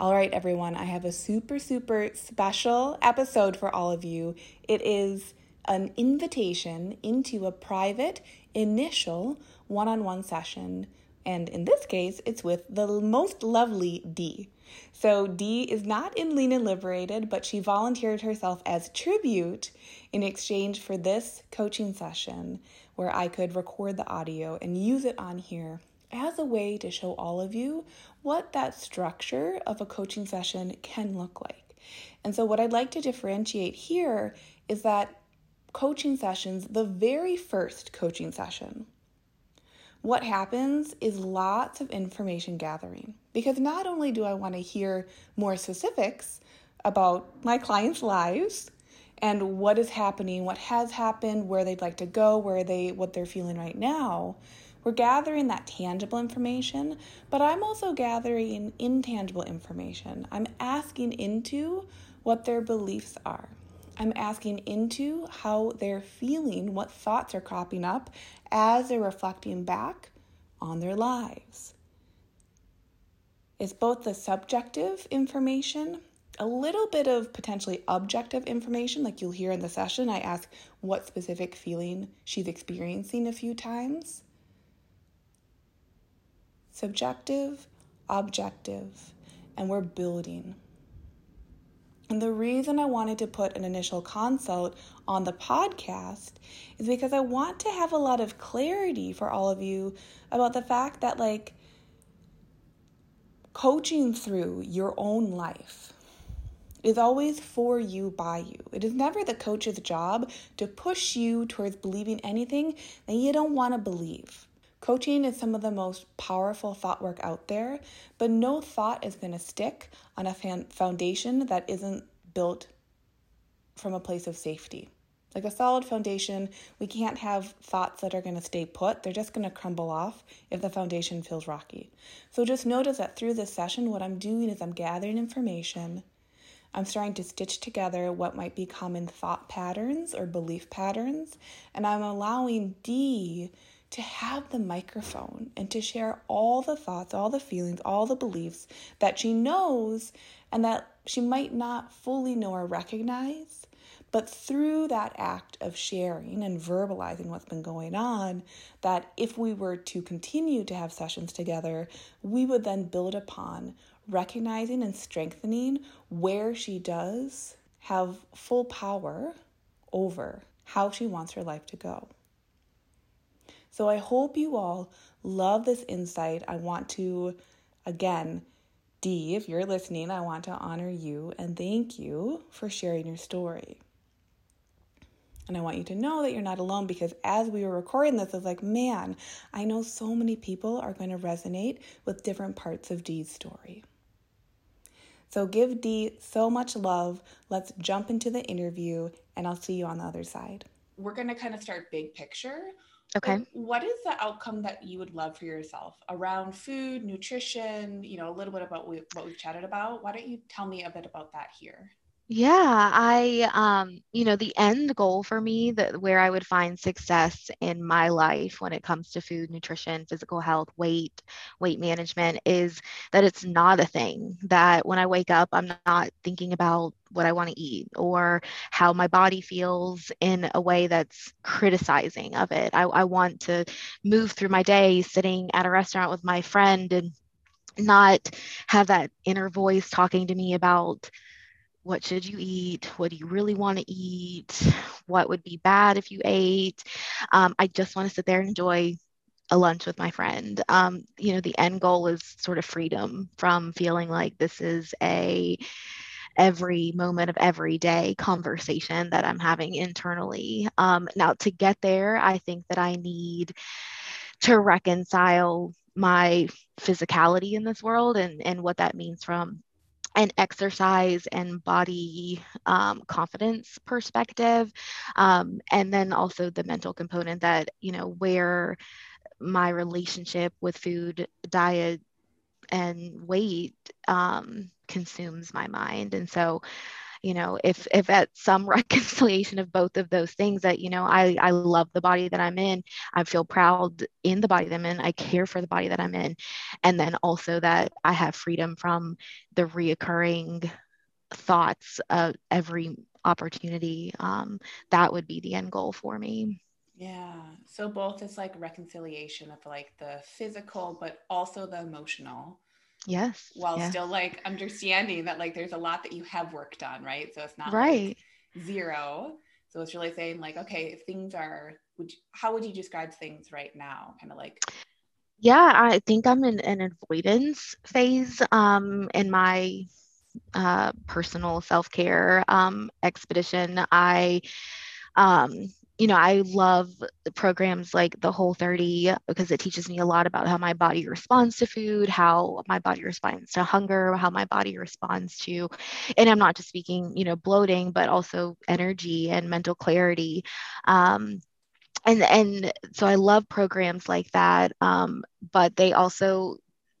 All right, everyone, I have a super, super special episode for all of you. It is an invitation into a private, initial one on one session. And in this case, it's with the most lovely Dee. So, Dee is not in Lean and Liberated, but she volunteered herself as tribute in exchange for this coaching session where I could record the audio and use it on here as a way to show all of you what that structure of a coaching session can look like. And so, what I'd like to differentiate here is that coaching sessions, the very first coaching session, what happens is lots of information gathering because not only do I want to hear more specifics about my clients' lives and what is happening, what has happened, where they'd like to go, where they what they're feeling right now, we're gathering that tangible information, but I'm also gathering intangible information. I'm asking into what their beliefs are. I'm asking into how they're feeling, what thoughts are cropping up as they're reflecting back on their lives. It's both the subjective information, a little bit of potentially objective information, like you'll hear in the session. I ask what specific feeling she's experiencing a few times subjective, objective, and we're building. And the reason I wanted to put an initial consult on the podcast is because I want to have a lot of clarity for all of you about the fact that, like, coaching through your own life is always for you by you. It is never the coach's job to push you towards believing anything that you don't want to believe. Coaching is some of the most powerful thought work out there, but no thought is going to stick on a foundation that isn't built from a place of safety. Like a solid foundation, we can't have thoughts that are going to stay put. They're just going to crumble off if the foundation feels rocky. So just notice that through this session, what I'm doing is I'm gathering information. I'm starting to stitch together what might be common thought patterns or belief patterns, and I'm allowing Dee to have the microphone and to share all the thoughts, all the feelings, all the beliefs that she knows and that she might not fully know or recognize. But through that act of sharing and verbalizing what's been going on, that if we were to continue to have sessions together, we would then build upon recognizing and strengthening where she does have full power over how she wants her life to go. So I hope you all love this insight. I want to, again, Dee, if you're listening, I want to honor you and thank you for sharing your story. And I want you to know that you're not alone because as we were recording this, I was like, man, I know so many people are going to resonate with different parts of Dee's story. So give Dee so much love. Let's jump into the interview, and I'll see you on the other side. We're going to kind of start big picture Okay. what is the outcome that you would love for yourself around food, nutrition, you know, a little bit about what we've chatted about? Why don't you tell me a bit about that here? Yeah, I um, you know, the end goal for me that where I would find success in my life when it comes to food, nutrition, physical health, weight, weight management is that it's not a thing that when I wake up I'm not thinking about what I want to eat or how my body feels in a way that's criticizing of it. I, I want to move through my day sitting at a restaurant with my friend and not have that inner voice talking to me about what should you eat? What do you really want to eat? What would be bad if you ate? Um, i just want to sit there and enjoy a lunch with my friend. Um, you know the end goal is sort of freedom from feeling like this is a every moment of every day conversation that i'm having internally. Um, now to get there i think that i need to reconcile my physicality in this world and, and what that means from an exercise and body um, confidence perspective um, and then also the mental component that you know where my relationship with food diet and weight um, consumes my mind. And so you know if if at some reconciliation of both of those things that you know i i love the body that i'm in i feel proud in the body that i'm in i care for the body that i'm in and then also that i have freedom from the reoccurring thoughts of every opportunity um, that would be the end goal for me. Yeah. So both is like reconciliation of like the physical but also the emotional yes while yes. still like understanding that like there's a lot that you have worked on right? So it's not right. like zero. So it's really saying like okay if things are would you, how would you describe things right now? Kind of like yeah i think i'm in an avoidance phase um in my uh, personal self-care um, expedition. I um, you know, I love programs like the Whole 30 because it teaches me a lot about how my body responds to food, how my body responds to hunger, how my body responds to, and I'm not just speaking, you know, bloating, but also energy and mental clarity. Um, and and so I love programs like that, um, but they also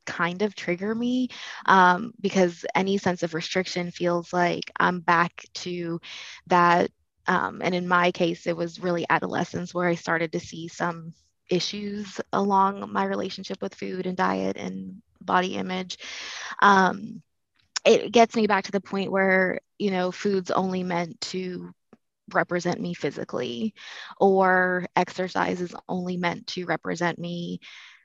kind of trigger me um, because any sense of restriction feels like I'm back to that um, and in my case, it was really adolescence where I started to see some issues along my relationship with food and diet and body image. Um, it gets me back to the point where, you know, food's only meant to represent me physically, or exercise is only meant to represent me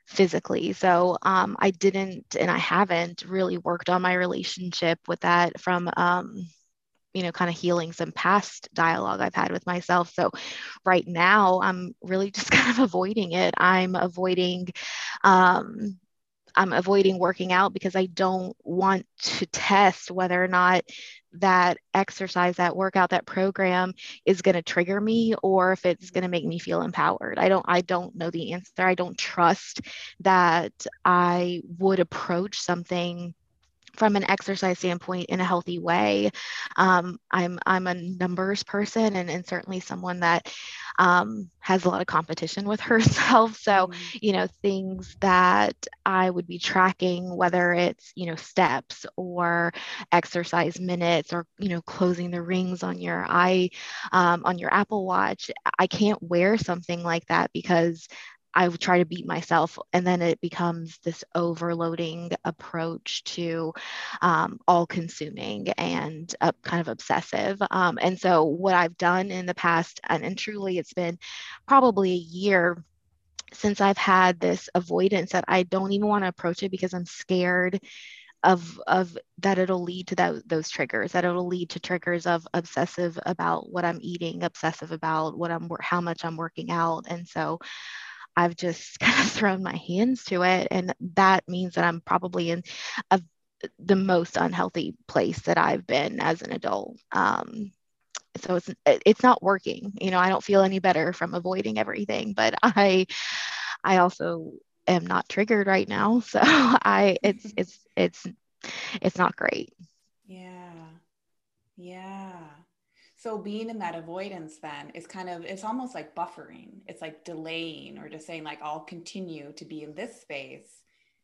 physically. So um, I didn't, and I haven't really worked on my relationship with that from um, you know, kind of healing some past dialogue I've had with myself. So right now I'm really just kind of avoiding it. I'm avoiding um I'm avoiding working out because I don't want to test whether or not that exercise, that workout, that program is going to trigger me or if it's going to make me feel empowered. I don't I don't know the answer. I don't trust that I would approach something from an exercise standpoint in a healthy way. Um, I'm I'm a numbers person and, and certainly someone that um, has a lot of competition with herself. So mm-hmm. you know things that I would be tracking, whether it's you know steps or exercise minutes or you know closing the rings on your eye um, on your Apple Watch. I can't wear something like that because I would try to beat myself, and then it becomes this overloading approach to um, all consuming and uh, kind of obsessive. Um, and so, what I've done in the past, and, and truly it's been probably a year since I've had this avoidance that I don't even want to approach it because I'm scared of of that it'll lead to that, those triggers that it'll lead to triggers of obsessive about what i'm eating obsessive about what i'm how much i'm working out and so I've just kind of thrown my hands to it. And that means that I'm probably in a, the most unhealthy place that I've been as an adult. Um, so it's it's not working. You know, I don't feel any better from avoiding everything, but I I also am not triggered right now. So I it's it's it's it's not great. Yeah. Yeah. So being in that avoidance then is kind of it's almost like buffering. It's like delaying or just saying like I'll continue to be in this space.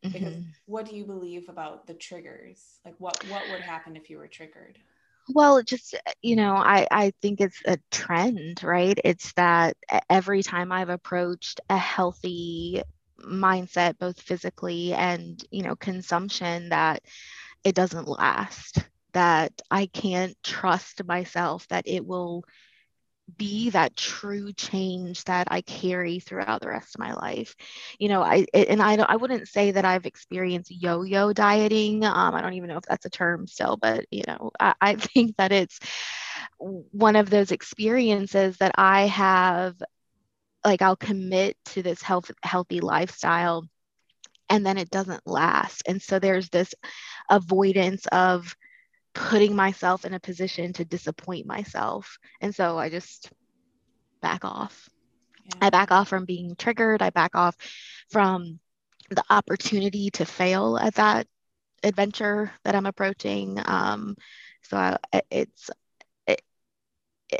Because mm-hmm. what do you believe about the triggers? Like what what would happen if you were triggered? Well, just you know, I I think it's a trend, right? It's that every time I've approached a healthy mindset both physically and, you know, consumption that it doesn't last that I can't trust myself that it will be that true change that I carry throughout the rest of my life. You know, I and I don't I wouldn't say that I've experienced yo-yo dieting. Um, I don't even know if that's a term still, but you know, I, I think that it's one of those experiences that I have like I'll commit to this health healthy lifestyle and then it doesn't last. And so there's this avoidance of putting myself in a position to disappoint myself. And so I just back off. Yeah. I back off from being triggered. I back off from the opportunity to fail at that adventure that I'm approaching. Um, so I, it's it,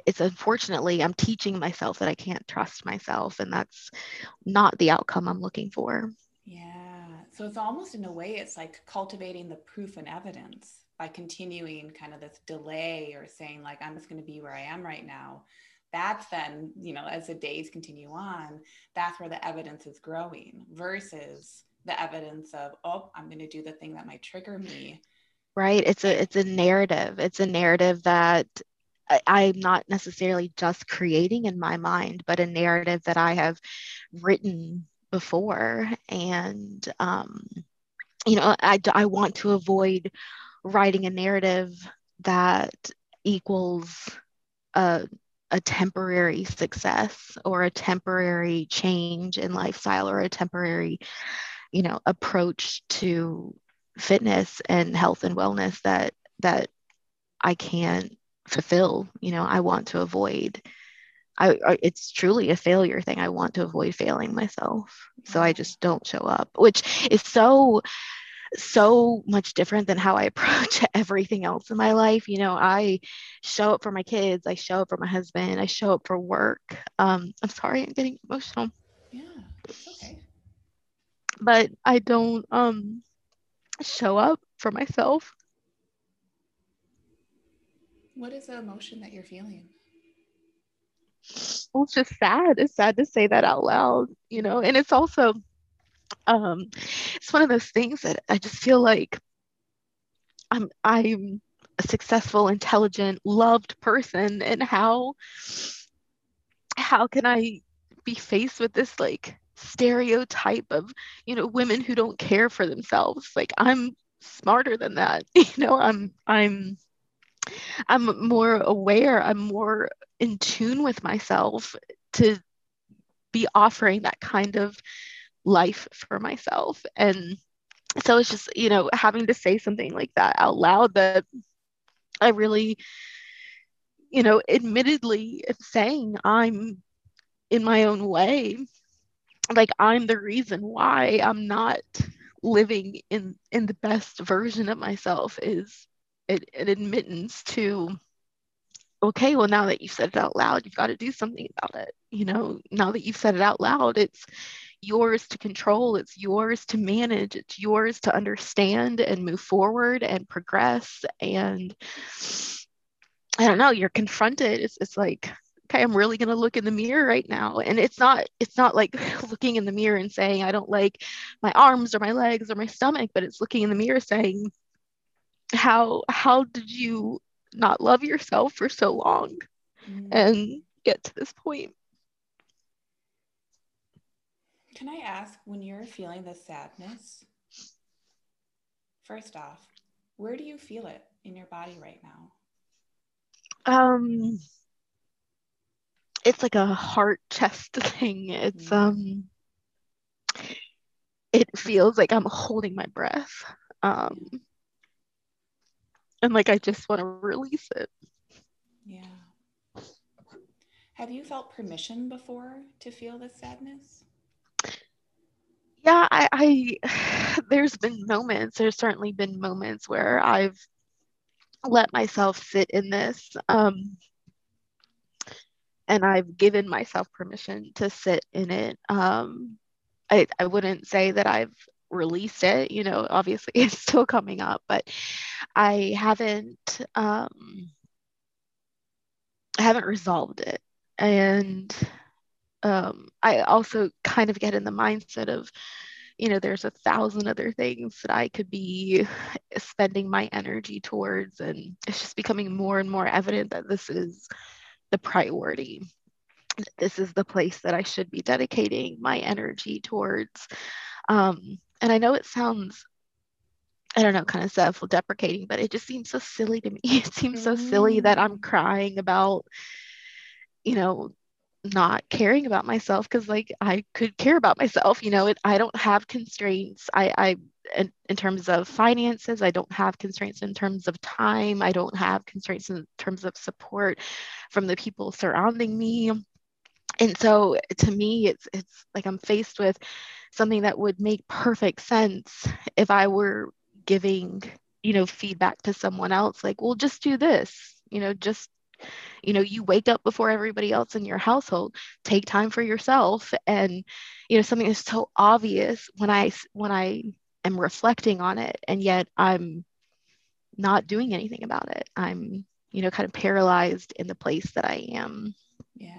it's unfortunately I'm teaching myself that I can't trust myself, and that's not the outcome I'm looking for. Yeah. So it's almost in a way, it's like cultivating the proof and evidence by continuing kind of this delay or saying like I'm just going to be where I am right now. That's then, you know, as the days continue on, that's where the evidence is growing versus the evidence of, oh, I'm going to do the thing that might trigger me. Right. It's a it's a narrative. It's a narrative that I, am not necessarily just creating in my mind, but a narrative that I have written before. And um, you know, I I want to avoid writing a narrative that equals a a temporary success or a temporary change in lifestyle or a temporary you know approach to fitness and health and wellness that that I can't fulfill you know I want to avoid. I, I, it's truly a failure thing. I want to avoid failing myself. So I mm-hmm. just don't show up which is so so much different than how I approach everything else in my life. You know, I show up for my kids, I show up for my husband, I show up for work. Um, I'm sorry, I'm getting emotional. Yeah, okay but I don't um show up for myself. What is the emotion that you're feeling? Well, it's just sad. It's sad to say that out loud, you know, and it's also um it's one of those things that I just feel like I'm I'm a successful, intelligent, loved person and how how can I be faced with this like stereotype of you know women who don't care for themselves? Like i'm smarter than that you know? I'm i'm i'm more aware i'm more in tune with myself to be offering that kind of life for myself. And so it's just you know having to say something like that out loud that i really you know admittedly saying i'm in my own way like I'm the reason why I'm not living in in the best version of myself is an, an admittance to okay well now that you've said it out loud you've got to do something about it. You know now that you've said it out loud it's yours to control it's yours to manage it's yours to understand and move forward and progress and i don't know you're confronted. It's, it's like okay i'm really going to look in the mirror right now. And it's not it's not like looking in the mirror and saying i don't like my arms or my legs or my stomach but it's looking in the mirror saying how how did you not love yourself for so long mm. and get to this point can i ask when you're feeling the sadness first off where do you feel it in your body right now um it's like a heart chest thing. It's mm. um it feels like I'm holding my breath. Um and like I just want to release it. Yeah. Have you felt permission before to feel this sadness? Yeah, I, I there's been moments, there's certainly been moments where I've let myself sit in this. Um and I've given myself permission to sit in it. Um, I, I wouldn't say that I've released it, you know, obviously it's still coming up, but I haven't, um, I haven't resolved it. And um, I also kind of get in the mindset of, you know, there's a thousand other things that I could be spending my energy towards. And it's just becoming more and more evident that this is the priority. This is the place that I should be dedicating my energy towards. Um, and I know it sounds, I don't know, kind of self deprecating, but it just seems so silly to me. It seems so silly that I'm mm. crying about, you know, not caring about myself because like I could care about myself, you know, it, I don't have constraints. I, I in, in, terms of finances. I don't have constraints in terms of time. I don't have constraints in terms of support from the people surrounding me. And so to me, it's it's like I'm faced with something that would make perfect sense if I were giving you know feedback to someone else like well just do this you know just you know you wake up before everybody else in your household take time for yourself. And you know something is so obvious when i when i am reflecting on it and yet i'm not doing anything about it. I'm you know kind of paralyzed in the place that i am. Yeah.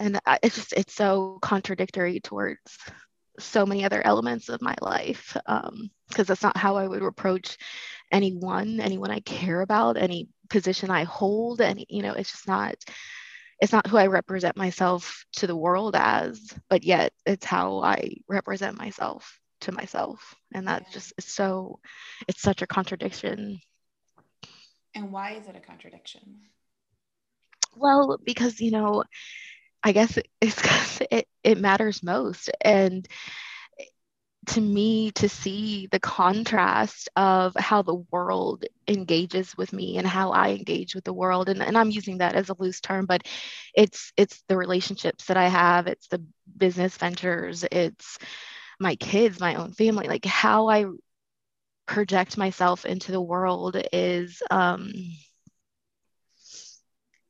And it's just it's so contradictory towards so many other elements of my life because um, that's not how i would approach anyone anyone i care about any position I hold and you know it's just not it's not who I represent myself to the world as but yet it's how I represent myself to myself. And that's yeah. just so it's such a contradiction. And why is it a contradiction? Well because you know I guess it's because it, it matters most. And to me to see the contrast of how the world engages with me and how I engage with the world and, and I'm using that as a loose term but it's it's the relationships that I have it's the business ventures it's my kids my own family like how I project myself into the world is um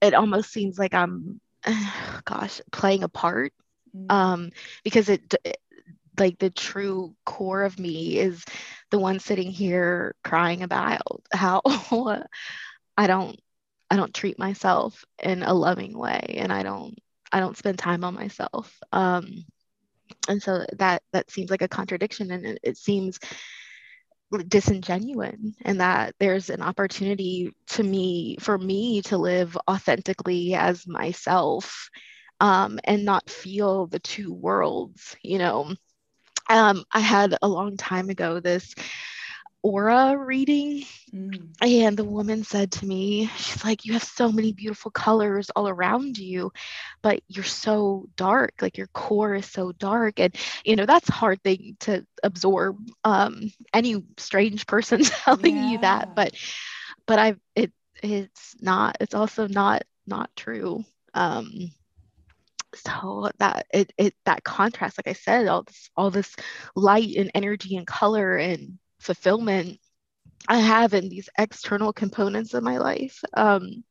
it almost seems like I'm gosh playing a part mm. um because it like the true core of me is the one sitting here crying about how I don't I don't treat myself in a loving way and I don't I don't spend time on myself. Um, and so that that seems like a contradiction and it, it seems disingenuous and that there's an opportunity to me for me to live authentically as myself um, and not feel the two worlds you know. Um, I had a long time ago this aura reading mm. and the woman said to me she's like you have so many beautiful colors all around you but you're so dark like your core is so dark and you know that's a hard thing to absorb um any strange person telling yeah. you that but but i it it's not it's also not not true um so that it, it that contrast like i said all this all this light and energy and color and fulfillment i have in these external components of my life um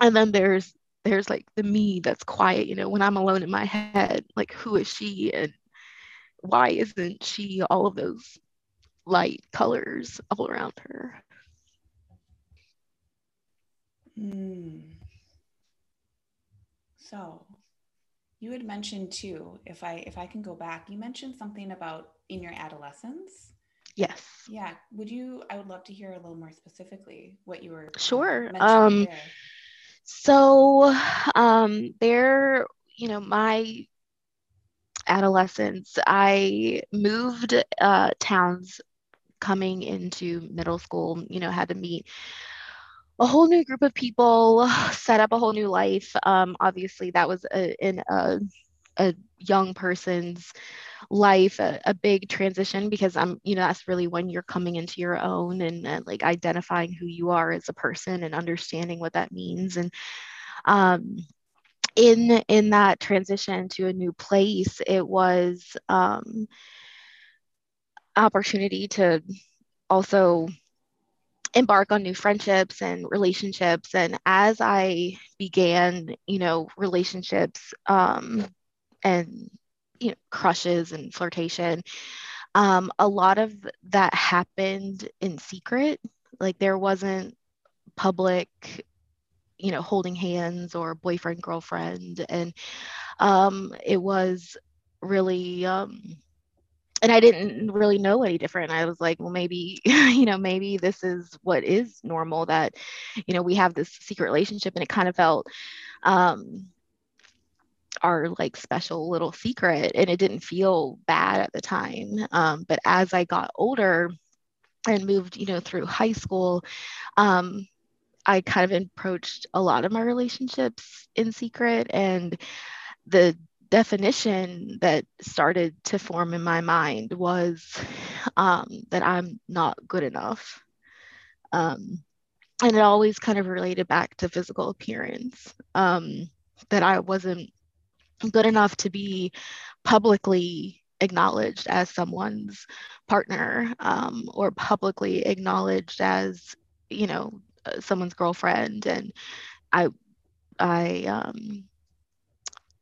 and then there's there's like the me that's quiet you know when i'm alone in my head like who is she and why isn't she all of those light colors all around her mm. So you had mentioned too, if I if I can go back, you mentioned something about in your adolescence. Yes. Yeah. Would you I would love to hear a little more specifically what you were Sure. Um there. so um there, you know, my adolescence, I moved uh towns coming into middle school, you know, had to meet a whole new group of people, set up a whole new life. Um, obviously, that was a, in a, a young person's life a, a, big transition because i'm you know that's really when you're coming into your own and, and, like identifying who you are as a person and understanding what that means. And um in in that transition to a new place it was um opportunity to also embark on new friendships and relationships. And as i began you know relationships um, and you know crushes and flirtation. Um, a lot of that happened in secret. Like there wasn't public you know holding hands or boyfriend girlfriend. And um, it was really um, and I didn't really know any different. I was like, well, maybe, you know, maybe this is what is normal that, you know, we have this secret relationship. And it kind of felt um, our like special little secret and it didn't feel bad at the time. Um, but as I got older and moved, you know, through high school, um, I kind of approached a lot of my relationships in secret and the definition that started to form in my mind was um, that I'm not good enough. Um, and it always kind of related back to physical appearance, um, that I wasn't good enough to be publicly acknowledged as someone's partner um, or publicly acknowledged as you know uh, someone's girlfriend. And i i um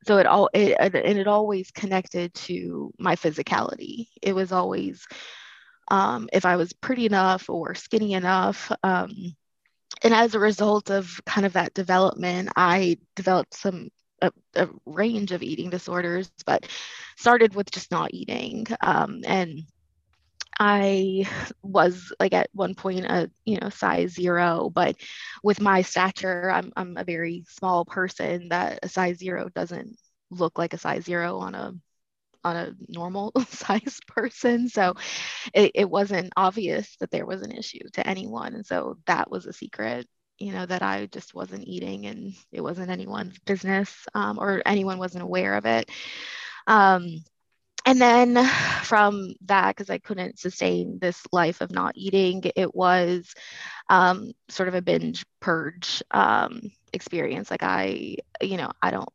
so it all it, and it always connected to my physicality. It was always um, if i was pretty enough or skinny enough um, and as a result of kind of that development i developed some a, a range of eating disorders but started with just not eating um, and I was like at one point a you know size zero, but with my stature, I'm I'm a very small person. That a size zero doesn't look like a size zero on a on a normal size person. So it, it wasn't obvious that there was an issue to anyone. And so that was a secret, you know, that I just wasn't eating and it wasn't anyone's business um, or anyone wasn't aware of it. Um, and then from that because i couldn't sustain this life of not eating it was um, sort of a binge purge um, experience like i you know i don't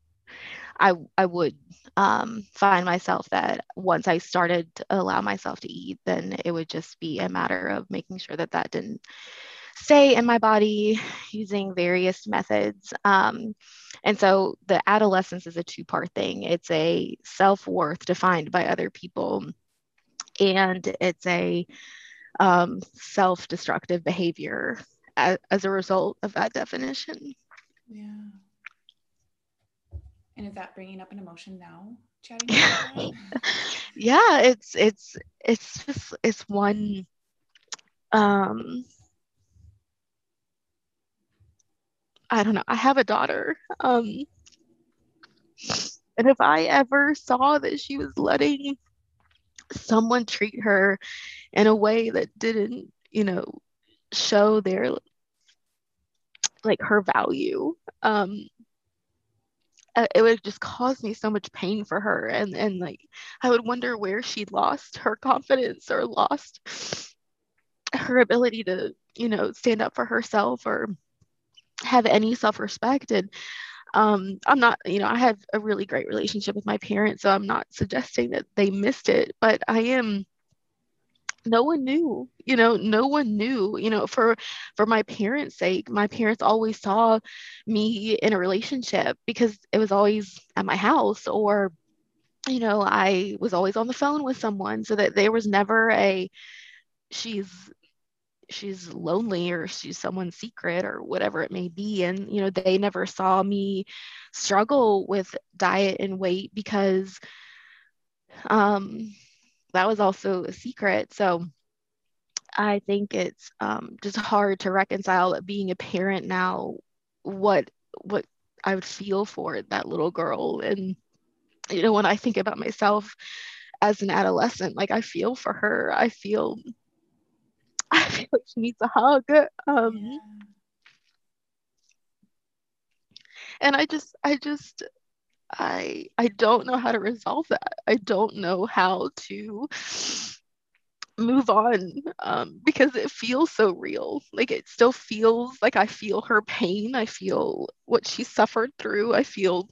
i i would um, find myself that once i started to allow myself to eat then it would just be a matter of making sure that that didn't stay in my body using various methods. Um, and so the adolescence is a two part thing it's a self worth defined by other people, and it's a um, self destructive behavior as, as a result of that definition. Yeah. And is that bringing up an emotion now? Yeah, it's it's it's just it's one um I don't know. I have a daughter. Um, and if I ever saw that she was letting someone treat her in a way that didn't, you know, show their like her value, um, uh, it would just cause me so much pain for her and and like i would wonder where she lost her confidence or lost her ability to you know stand up for herself or have any self-respect and um, i'm not you know i have a really great relationship with my parents so i'm not suggesting that they missed it but i am no one knew you know no one knew you know for for my parents sake my parents always saw me in a relationship because it was always at my house or you know i was always on the phone with someone so that there was never a she's she's lonely or she's someone's secret or whatever it may be and you know they never saw me struggle with diet and weight because um that was also a secret. So i think it's um, just hard to reconcile being a parent now what what i would feel for that little girl. And you know when i think about myself as an adolescent like i feel for her. I feel feel like she needs a hug. Um, yeah. And I just, I just, I, I don't know how to resolve that. I don't know how to move on um, because it feels so real. Like it still feels like I feel her pain. I feel what she suffered through. I feel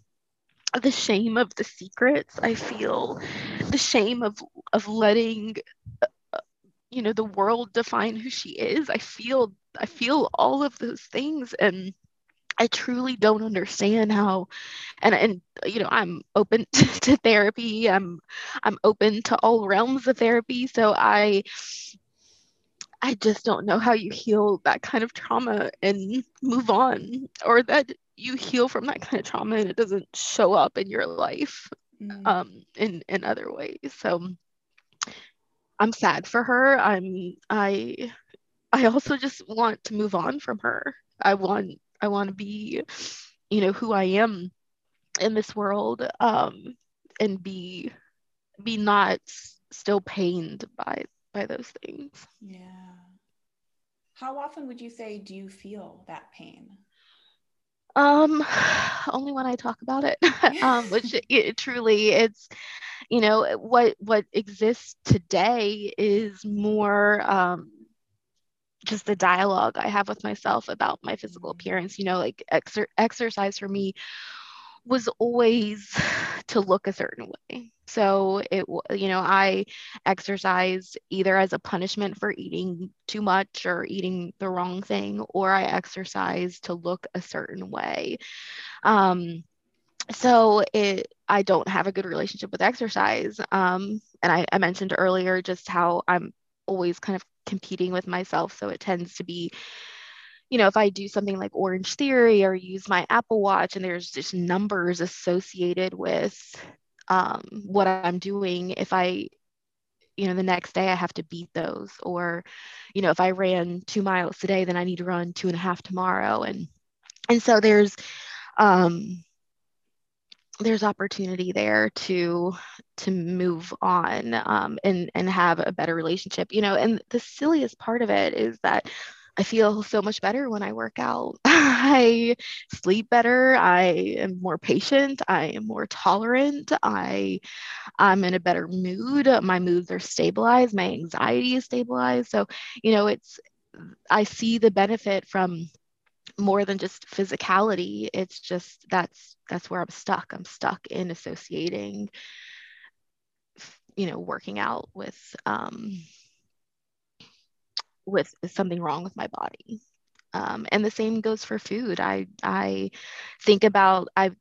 the shame of the secrets. I feel the shame of of letting you know the world define who she is i feel i feel all of those things and i truly don't understand how and and you know i'm open to, therapy i'm i'm open to all realms of therapy so i i just don't know how you heal that kind of trauma and move on or that you heal from that kind of trauma and it doesn't show up in your life mm. um in in other ways so I'm sad for her. I'm I I also just want to move on from her. I want I want to be, you know, who I am in this world um and be be not still pained by by those things. Yeah. How often would you say do you feel that pain? Um only when I talk about it. um which it, truly it's you know what what exists today is more um, just the dialogue I have with myself about my physical appearance. You know, like exer- exercise for me was always to look a certain way. So it, you know, I exercised either as a punishment for eating too much or eating the wrong thing, or I exercised to look a certain way. Um, so it, I don't have a good relationship with exercise. Um, and I, I mentioned earlier just how I'm always kind of competing with myself. So it tends to be you know, if I do something like Orange Theory or use my Apple Watch and there's just numbers associated with um, what I'm doing, if I, you know, the next day I have to beat those, or, you know, if I ran two miles today, then I need to run two and a half tomorrow, and and so there's, um, there's opportunity there to to move on um, and and have a better relationship, you know. And the silliest part of it is that I feel so much better when I work out. I sleep better. I am more patient. I am more tolerant. I I'm in a better mood. My moods are stabilized. My anxiety is stabilized. So, you know, it's I see the benefit from more than just physicality. It's just that's that's where I'm stuck. I'm stuck in associating you know working out with um with something wrong with my body. Um, and the same goes for food. I I think about I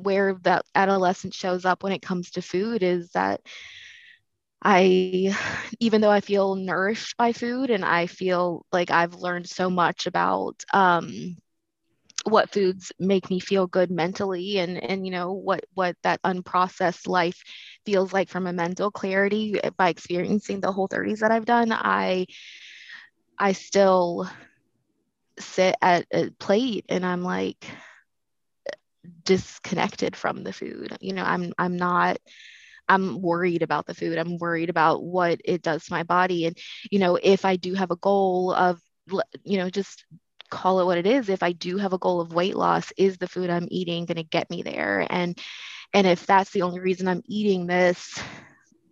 where that adolescence shows up when it comes to food is that I, even though I feel nourished by food and I feel like I've learned so much about um, what foods make me feel good mentally and and you know what what that unprocessed life feels like from a mental clarity by experiencing the whole 30s that I've done I I still sit at a plate and I'm like disconnected from the food. You know, I'm I'm not I'm worried about the food. I'm worried about what it does to my body and you know, if I do have a goal of you know, just call it what it is. If I do have a goal of weight loss, is the food I'm eating going to get me there? And and if that's the only reason I'm eating this,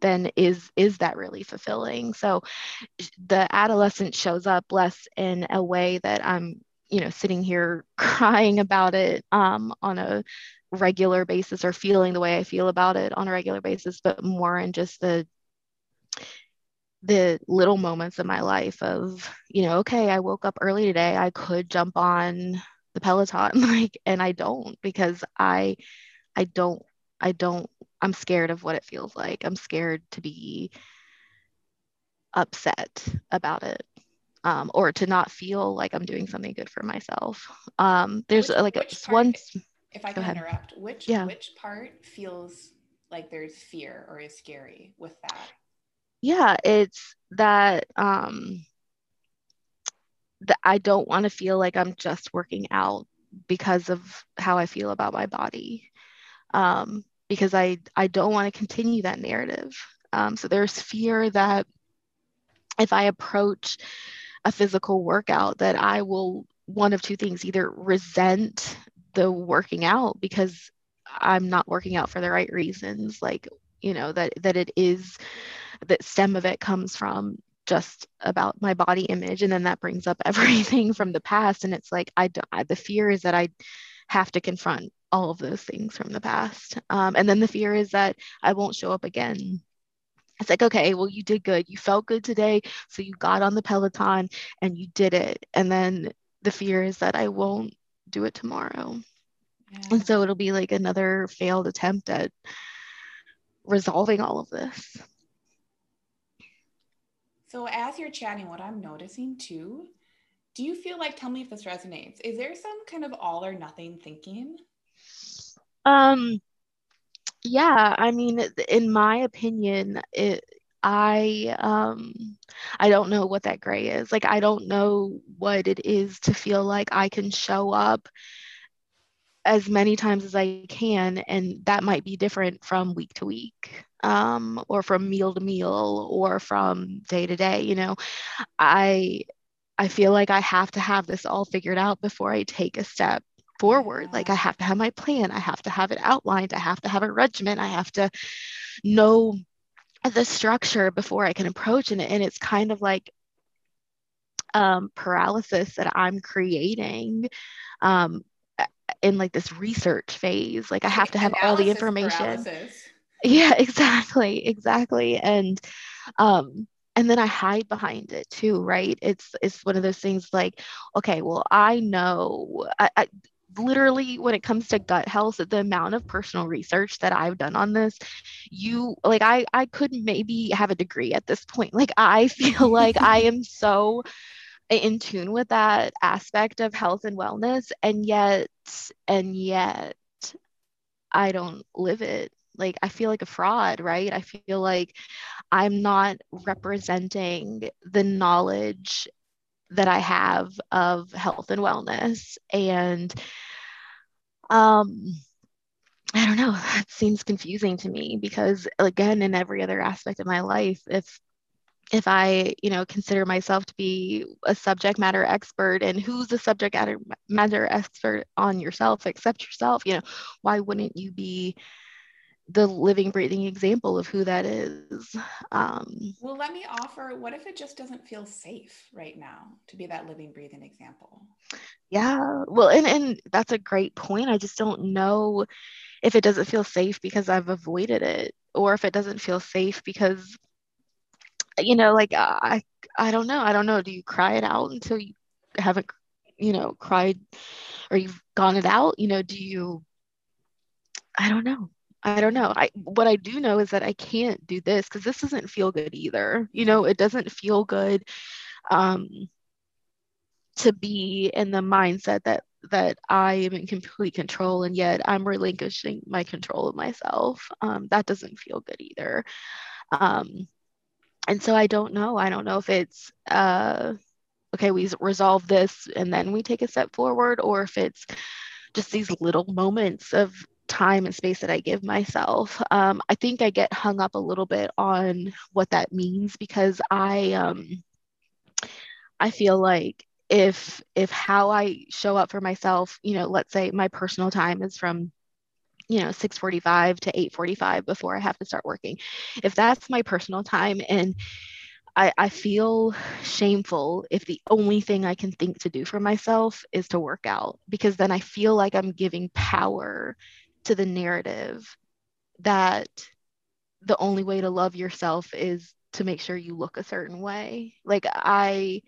then is is that really fulfilling? So the adolescent shows up less in a way that i'm you know sitting here crying about it um, on a regular basis or feeling the way i feel about it on a regular basis but more in just the the little moments of my life of you know okay i woke up early today i could jump on the peloton like and i don't because i i don't i don't I'm scared of what it feels like. I'm scared to be upset about it um, or to not feel like I'm doing something good for myself. Um, there's which, like which a, one. If I can interrupt, which yeah. which part feels like there's fear or is scary with that? Yeah, it's that um, that I don't want to feel like I'm just working out because of how I feel about my body. Um, because I, I don't want to continue that narrative. Um, so there's fear that if I approach a physical workout, that I will one of two things either resent the working out because I'm not working out for the right reasons, like you know that that it is that stem of it comes from just about my body image and then that brings up everything from the past and it's like i don't the fear is that i have to confront all of those things from the past. Um, and then the fear is that I won't show up again. It's like, okay, well, you did good. You felt good today. So you got on the Peloton and you did it. And then the fear is that I won't do it tomorrow. Yeah. And so it'll be like another failed attempt at resolving all of this. So, as you're chatting, what I'm noticing too, do you feel like, tell me if this resonates, is there some kind of all or nothing thinking? Um, yeah, I mean, in my opinion, it, I um I don't know what that gray is. Like I don't know what it is to feel like I can show up as many times as I can and that might be different from week to week um or from meal to meal or from day to day, you know. I I feel like I have to have this all figured out before I take a step forward. Like I have to have my plan, I have to have it outlined, I have to have a regimen, I have to know the structure before I can approach it. And it's kind of like um, paralysis that I'm creating um, in like this research phase. Like I have to have Analysis all the information. paralysis. Yeah, exactly, exactly. And um and then I hide behind it too, right? It's it's one of those things like, okay, well, I know I, I literally when it comes to gut health the amount of personal research that i've done on this you like i i could maybe have a degree at this point like i feel like i am so in tune with that aspect of health and wellness and yet and yet i don't live it like i feel like a fraud right i feel like i'm not representing the knowledge that i have of health and wellness and um I don't know. That seems confusing to me because again, in every other aspect of my life, if if I, you know, consider myself to be a subject matter expert and who's the subject matter expert on yourself except yourself, you know, why wouldn't you be the living, breathing example of who that is? Um, well, let me offer what if it just doesn't feel safe right now to be that living, breathing example? Yeah. Well, and, and that's a great point. I just don't know if it doesn't feel safe because I've avoided it or if it doesn't feel safe because you know, like I, I don't know. I don't know. Do you cry it out until you haven't, you know, cried or you've gone it out? You know, do you, I don't know. I don't know. I what I do know is that I can't do this because this doesn't feel good either. You know, it doesn't feel good um, to be in the mindset that that I am in complete control and yet I'm relinquishing my control of myself. Um, that doesn't feel good either. Um, and so I don't know. I don't know if it's uh, okay, we resolve this and then we take a step forward, or if it's just these little moments of time and space that I give myself. Um, I think I get hung up a little bit on what that means because I um, I feel like if if how I show up for myself, you know, let's say my personal time is from you know 6:45 to 8:45 before I have to start working. If that's my personal time and I, I feel shameful if the only thing I can think to do for myself is to work out because then I feel like I'm giving power to the narrative that the only way to love yourself is to make sure you look a certain way. Like I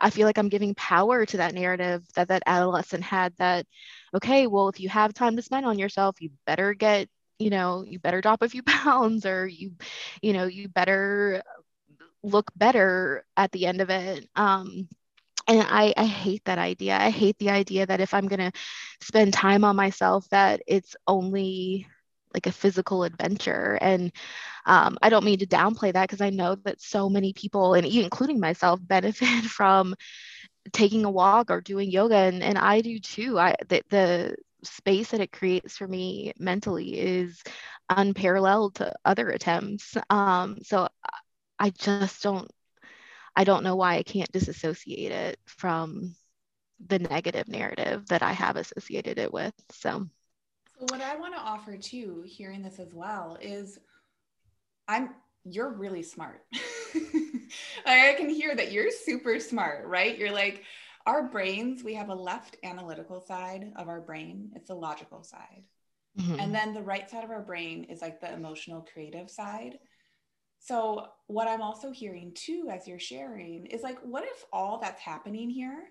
I feel like I'm giving power to that narrative that that adolescent had that, okay, well, if you have time to spend on yourself, you better get, you know, you better drop a few pounds or you, you know, you better look better at the end of it. Um, and I, I hate that idea. I hate the idea that if I'm going to spend time on myself, that it's only like a physical adventure. And um, I don't mean to downplay that because I know that so many people, and including myself, benefit from taking a walk or doing yoga, and, and I do too. I the, the space that it creates for me mentally is unparalleled to other attempts. Um, so I just don't. I don't know why I can't disassociate it from the negative narrative that I have associated it with. So so what I want to offer too, hearing this as well, is I'm you're really smart. I can hear that you're super smart, right? You're like our brains, we have a left analytical side of our brain, it's the logical side. Mm-hmm. And then the right side of our brain is like the emotional creative side. So, what I'm also hearing too, as you're sharing, is like, what if all that's happening here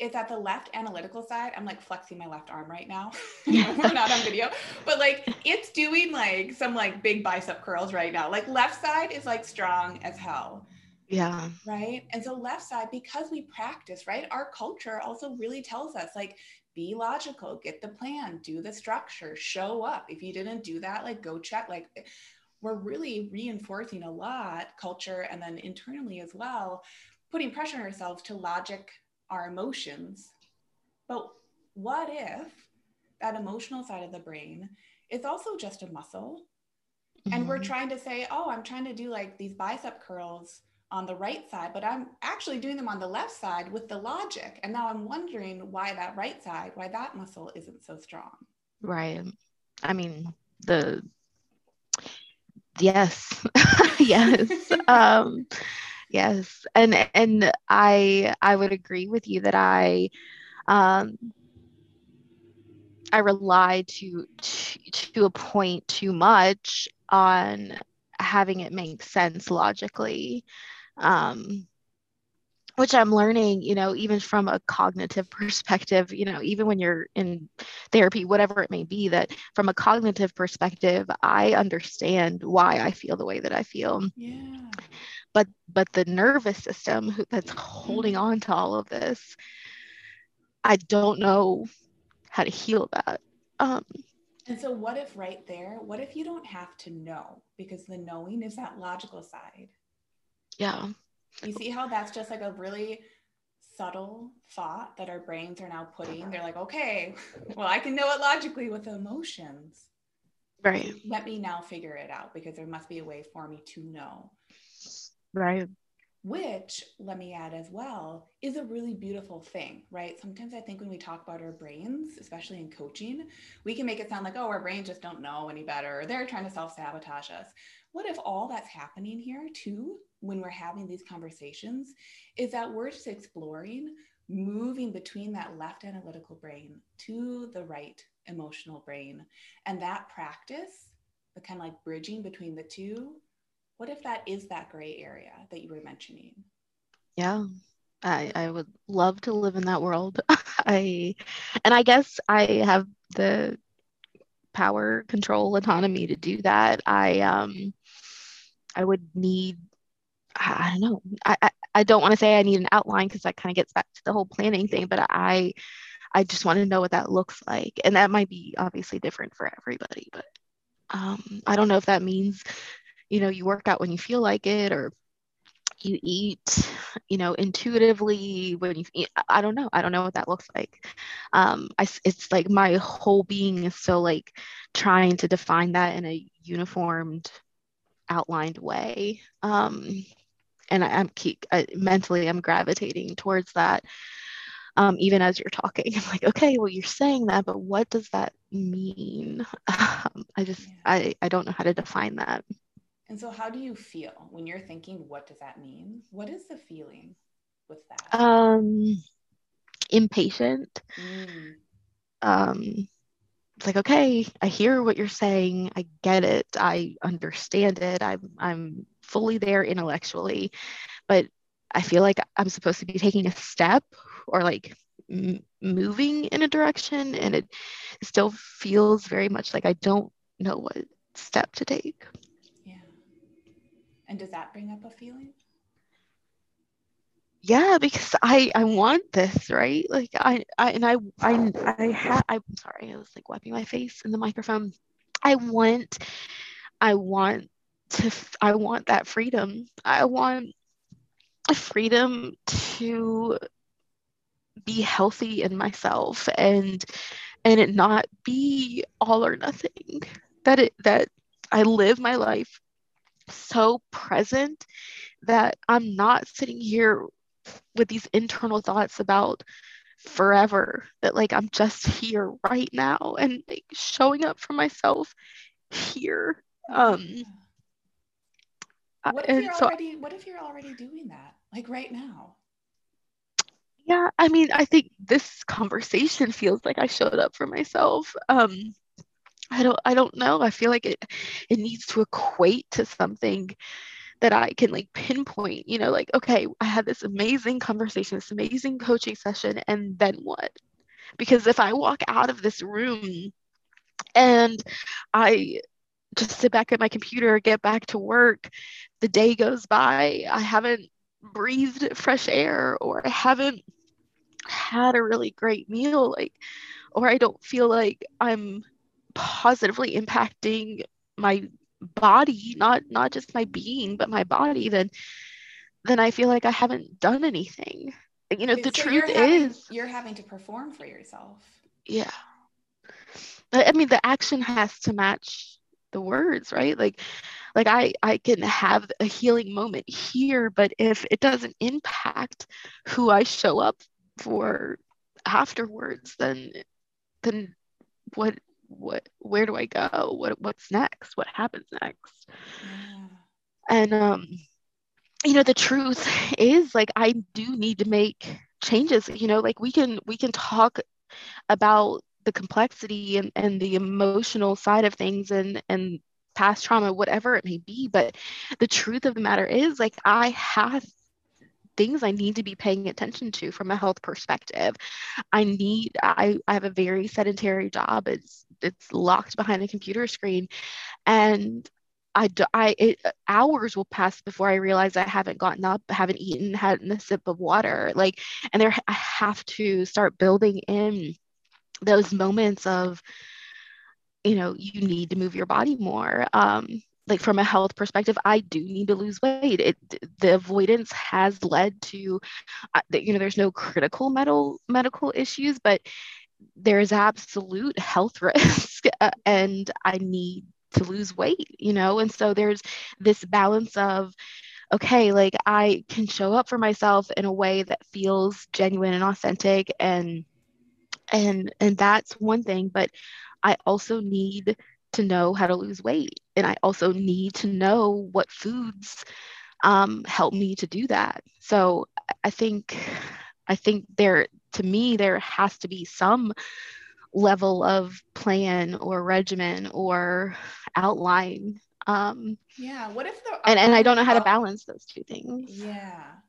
is at the left analytical side. I'm like flexing my left arm right now. We're not on video, but like it's doing like some like big bicep curls right now. Like left side is like strong as hell. Yeah. Right. And so left side, because we practice, right? Our culture also really tells us like be logical, get the plan, do the structure, show up. If you didn't do that, like go check. Like we're really reinforcing a lot culture and then internally as well, putting pressure on ourselves to logic our emotions. But what if that emotional side of the brain is also just a muscle? Mm-hmm. And we're mm-hmm. trying to say, oh, I'm trying to do like these bicep curls on the right side, but I'm actually doing them on the left side with the logic. And now I'm wondering why that right side, why that muscle isn't so strong. Right. I mean, the yes, yes. um, yes and and i i would agree with you that i um I rely to, to to a point too much on having it make sense logically. Um, which I'm learning, you know, even from a cognitive perspective, you know, even when you're in therapy, whatever it may be, that from a cognitive perspective, I understand why I feel the way that I feel. Yeah. But but the nervous system that's holding on to all of this, I don't know how to heal that. Um, and so, what if right there, what if you don't have to know because the knowing is that logical side? Yeah. You see how that's just like a really subtle thought that our brains are now putting. They're like, okay, well, I can know it logically with emotions. Right. Let me now figure it out because there must be a way for me to know. Right. Which, let me add as well, is a really beautiful thing, right? Sometimes I think when we talk about our brains, especially in coaching, we can make it sound like, oh, our brains just don't know any better, or they're trying to self sabotage us. What if all that's happening here, too, when we're having these conversations is that we're just exploring moving between that left analytical brain to the right emotional brain. And that practice, the kind of like bridging between the two, what if that is that gray area that you were mentioning? Yeah. I, I would love to live in that world. I and I guess I have the power, control, autonomy to do that. I um I would need I don't know. I, I, I don't want to say I need an outline because that kind of gets back to the whole planning thing, but I I just want to know what that looks like. And that might be obviously different for everybody, but um, I don't know if that means, you know, you work out when you feel like it or you eat, you know, intuitively when you eat. I don't know. I don't know what that looks like. Um, I, it's like my whole being is still like trying to define that in a uniformed, outlined way. Um, and I, am keep I, mentally I'm gravitating towards that. Um, even as you're talking, I'm like, okay, well, you're saying that, but what does that mean? Um, I just yeah. I I don't know how to define that. And so, how do you feel when you're thinking, what does that mean? What is the feeling with that? Um, impatient. Mm. Um, it's like, okay, I hear what you're saying. I get it. I understand it. I'm I'm fully there intellectually, but I feel like I'm supposed to be taking a step or like m- moving in a direction, and it still feels very much like I don't know what step to take. Yeah. And does that bring up a feeling? Yeah because i i want this right? Like i i and i i i had i'm sorry i was like wiping my face in the microphone. I want i want to i want that freedom. I want freedom to be healthy in myself and and it not be all or nothing. That it that i live my life so present that i'm not sitting here with these internal thoughts about forever that like I'm just here right now and like, showing up for myself here. Um what if you're so, already what if you're already doing that like right now? Yeah, I mean, I think this conversation feels like I showed up for myself. Um I don't I don't know. I feel like it it needs to equate to something that I can like pinpoint, you know, like, okay, I had this amazing conversation, this amazing coaching session, and then what? Because if I walk out of this room and I just sit back at my computer, get back to work, the day goes by, I haven't breathed fresh air or I haven't had a really great meal, like, or I don't feel like I'm positively impacting my body not not just my being but my body then then i feel like i haven't done anything. You know the so truth you're having, is you're having to perform for yourself. Yeah. I mean the action has to match the words right? Like like i i can have a healing moment here but if it doesn't impact who i show up for afterwards then then what what where do I go? What what's next? What happens next? Yeah. And um you know the truth is like I do need to make changes, you know, like we can we can talk about the complexity and, and the emotional side of things and and past trauma whatever it may be but the truth of the matter is like i have things i need to be paying attention to from a health perspective i need i, I have a very sedentary job it's it's locked behind a computer screen and I, do. I it, hours will pass before I realize I haven't gotten up, haven't eaten, hadn't a sip of water. Like, and there I have to start building in those moments of, you know, you need to move your body more. Um, like from a health perspective, I do need to lose weight. It the avoidance has led to, uh, you know, there's no critical medical medical issues, but there's absolute health risk, uh, and I need to lose weight, you know? And so there's this balance of, okay, like I can show up for myself in a way that feels genuine and authentic and and and that's one thing, but I also need to know how to lose weight. And I also need to know what foods um, help me to do that. So I think I think there to me there has to be some level of plan or regimen or outline um yeah what if the and, and i don't know how to balance those two things. Yeah.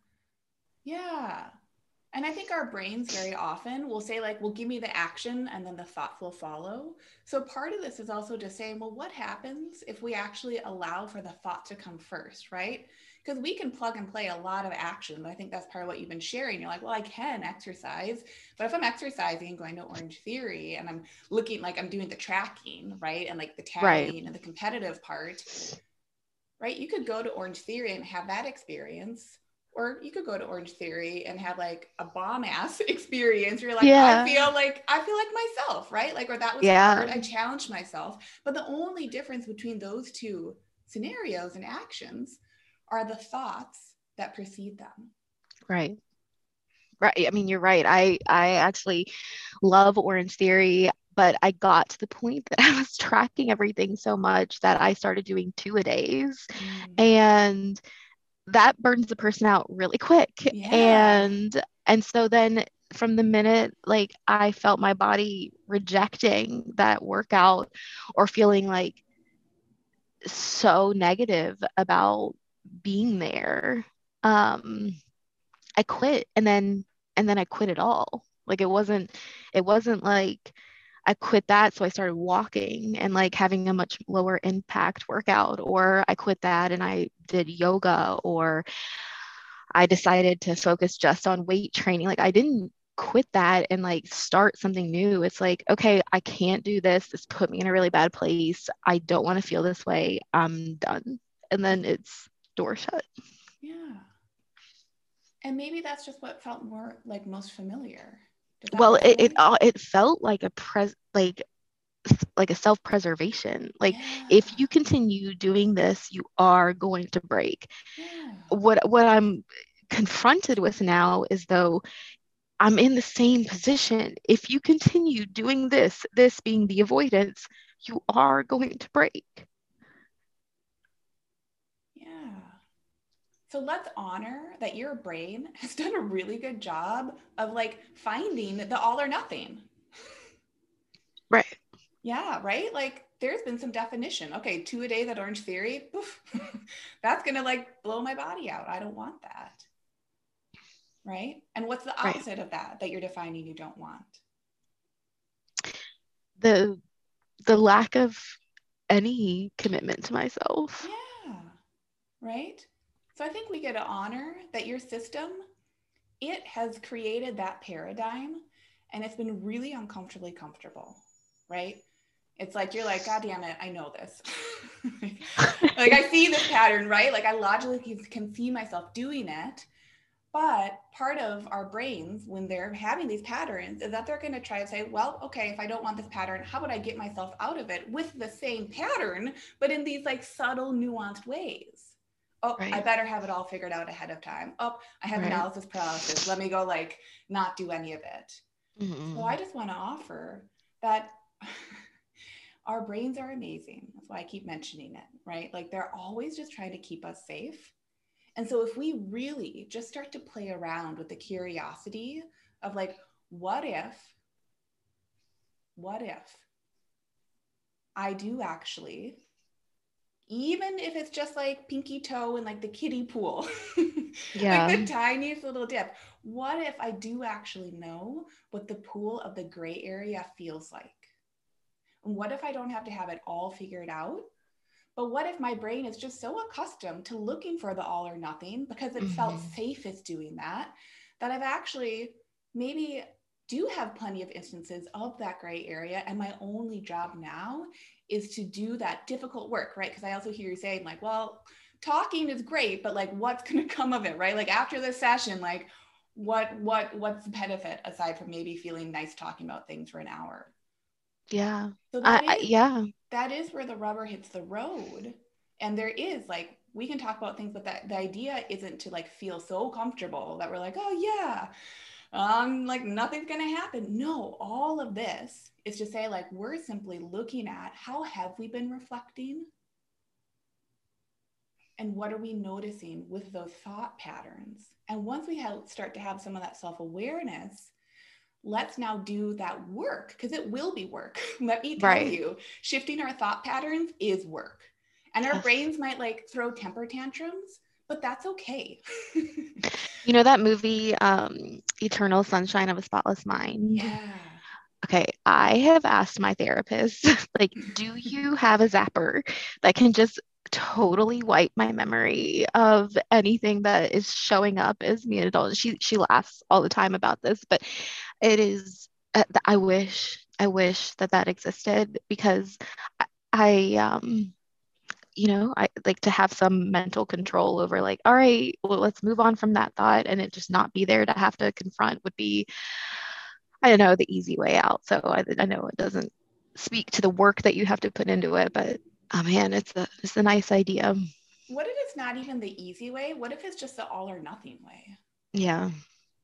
Yeah and i think our brains very often will say like well give me the action and then the thoughts will follow so part of this is also just saying well what happens if we actually allow for the thought to come first right because we can plug and play a lot of action. I think that's part of what you've been sharing. You're like, well, I can exercise, but if I'm exercising and going to Orange Theory and I'm looking like I'm doing the tracking, right? And like the tagging right. and the competitive part, right? You could go to Orange Theory and have that experience. Or you could go to Orange Theory and have like a bomb ass experience. You're like, yeah. I feel like I feel like myself, right? Like, or that was yeah. hard. I challenged myself. But the only difference between those two scenarios and actions are the thoughts that precede them. Right. Right. I mean, you're right. I I actually love Orange Theory, but I got to the point that I was tracking everything so much that I started doing two a days. Mm. And that burns the person out really quick. Yeah. And and so then from the minute like I felt my body rejecting that workout or feeling like so negative about being there um i quit and then and then i quit it all like it wasn't it wasn't like i quit that so i started walking and like having a much lower impact workout or i quit that and i did yoga or i decided to focus just on weight training. Like i didn't quit that and like start something new. It's like okay i can't do this. This put me in a really bad place. I don't want to feel this way. I'm done. And then it's door shut. Yeah. And maybe that's just what felt more like most familiar. Well, it, it all it felt like a pres like like a self-preservation. Like yeah. if you continue doing this, you are going to break. Yeah. What what I'm confronted with now is though I'm in the same position. If you continue doing this, this being the avoidance, you are going to break. Yeah. So let's honor that your brain has done a really good job of like finding the all or nothing. Right. Yeah, right? Like there's been some definition. Okay, two a day that orange theory, that's going to like blow my body out. I don't want that. Right? And what's the opposite right. of that that you're defining you don't want? The the lack of any commitment to myself. Yeah. Right? So I think we get to honor that your system, it has created that paradigm and it's been really uncomfortably comfortable, right? It's like you're like, God damn it, I know this. like I see this pattern, right? Like I logically can see myself doing it. But part of our brains, when they're having these patterns, is that they're going to try to say, well, okay, if I don't want this pattern, how would I get myself out of it with the same pattern, but in these like subtle, nuanced ways? oh right. i better have it all figured out ahead of time oh i have right. analysis paralysis let me go like not do any of it mm-hmm. so i just want to offer that our brains are amazing that's why i keep mentioning it right like they're always just trying to keep us safe and so if we really just start to play around with the curiosity of like what if what if I do actually, even if it's just like pinky toe and like the kiddie pool, yeah. like the tiniest little dip, what if I do actually know what the pool of the gray area feels like? What if I don't have to have it all figured out? But what if my brain is just so accustomed to looking for the all or nothing because it mm-hmm. felt safest doing that, that I've actually maybe do have plenty of instances of that gray area. And my only job now is to do that difficult work, right? Because I also hear you saying, like, well, talking is great, but like, what's going to come of it, right? Like, after this session, like, what what what's the benefit aside from maybe feeling nice talking about things for an hour yeah so I, is, I, yeah that is where the rubber hits the road and there is like we can talk about things but that the idea isn't to like feel so comfortable that we're like oh yeah um, like nothing's gonna happen. No, all of this is to say, like, we're simply looking at how have we been reflecting? And what are we noticing with those thought patterns? And once we have, start to have some of that self awareness, let's now do that work because it will be work. Let me tell right. you, shifting our thought patterns is work. And our brains might like throw temper tantrums, but that's okay. you know that movie, um, Eternal Sunshine of a Spotless Mind? Yeah. Okay, I have asked my therapist, like, do you have a zapper that can just totally wipe my memory of anything that is showing up as me an adult? She she laughs all the time about this, but it is. Uh, I wish I wish that that existed because I, I um you know i like to have some mental control over like all right well let's move on from that thought and it just not be there to have to confront would be i don't know the easy way out so i, I know it doesn't speak to the work that you have to put into it but oh man it's a it's a nice idea what if it's not even the easy way what if it's just the all or nothing way yeah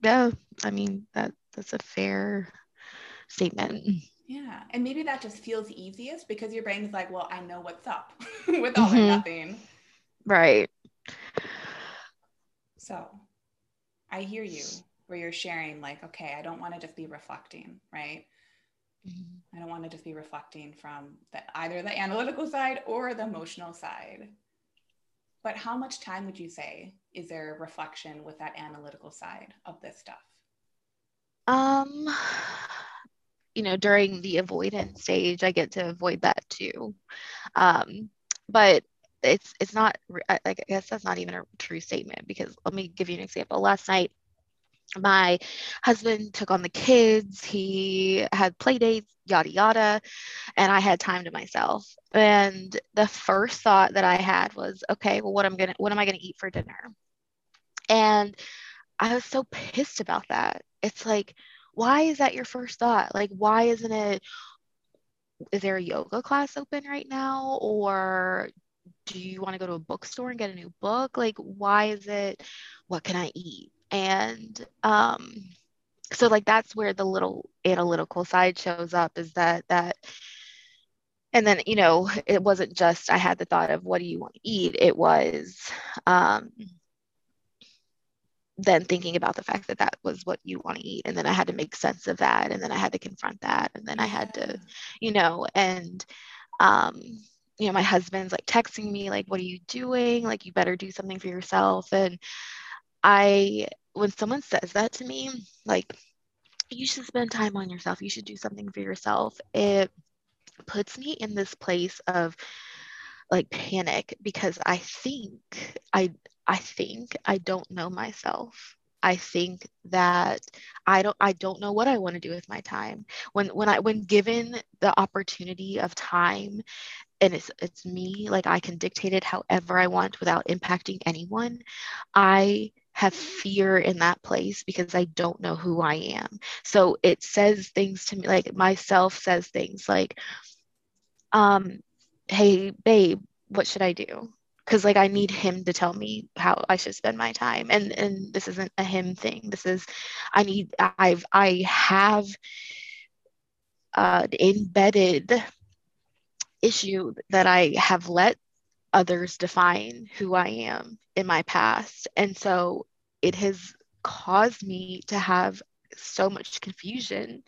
yeah i mean that that's a fair statement yeah. And maybe that just feels easiest because your brain is like, well, I know what's up with all mm-hmm. or nothing. Right. So I hear you where you're sharing, like, okay, I don't want to just be reflecting, right? Mm-hmm. I don't want to just be reflecting from the, either the analytical side or the emotional side. But how much time would you say is there reflection with that analytical side of this stuff? Um, you know, during the avoidance stage, I get to avoid that too. Um, but it's it's not I, I guess that's not even a true statement because let me give you an example. Last night, my husband took on the kids. He had play dates, yada yada, and I had time to myself. And the first thought that I had was, okay, well, what I'm gonna what am I gonna eat for dinner? And I was so pissed about that. It's like why is that your first thought? Like, why isn't it? Is there a yoga class open right now? Or do you want to go to a bookstore and get a new book? Like, why is it, what can I eat? And um, so, like, that's where the little analytical side shows up is that, that, and then, you know, it wasn't just I had the thought of what do you want to eat? It was, um, then thinking about the fact that that was what you want to eat and then i had to make sense of that and then i had to confront that and then i had to you know and um you know my husband's like texting me like what are you doing? Like you better do something for yourself. And i when someone says that to me like you should spend time on yourself you should do something for yourself it puts me in this place of like panic because i think i I think I don't know myself. I think that I don't I don't know what I want to do with my time. When when I when given the opportunity of time and it's it's me, like I can dictate it however I want without impacting anyone, I have fear in that place because I don't know who I am. So it says things to me like myself says things like um hey babe, what should I do? because like I need him to tell me how I should spend my time and and this isn't a him thing this is I need I've I have uh, embedded issue that I have let others define who I am in my past and so it has caused me to have so much confusion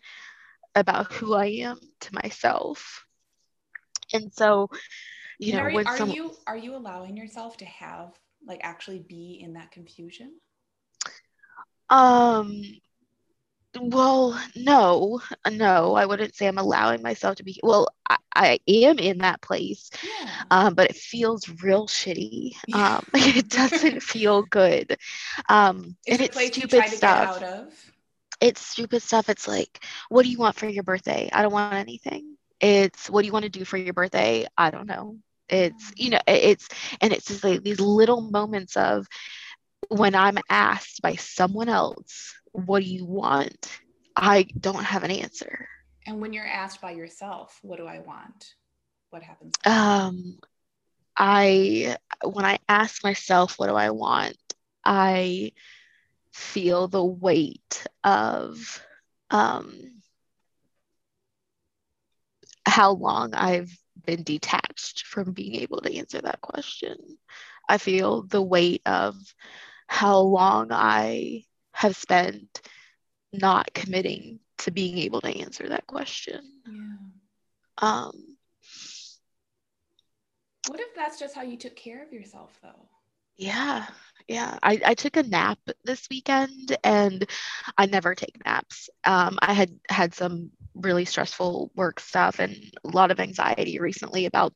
about who I am to myself. And so, you and know, are, are some, you are you allowing yourself to have like actually be in that confusion? um, well, no, no, I wouldn't say I'm allowing myself to be. Well, I, I am in that place, Yeah. um, but it feels real shitty. Yeah. Um, it doesn't feel good. Um, and it's stupid stuff. get out of? It's stupid stuff. It's like, what do you want for your birthday? I don't want anything. It's what do you want to do for your birthday? I don't know. It's you know, it's and it's just like these little moments of when I'm asked by someone else, what do you want? I don't have an answer. And when you're asked by yourself, what do I want? What happens? Um, I when I ask myself, what do I want? I feel the weight of um, how long I've been detached from being able to answer that question. I feel the weight of how long I have spent not committing to being able to answer that question. yeah. Um, What if that's just how you took care of yourself though? yeah, yeah. I, I took a nap this weekend and I never take naps. Um, I had had some really stressful work stuff and a lot of anxiety recently about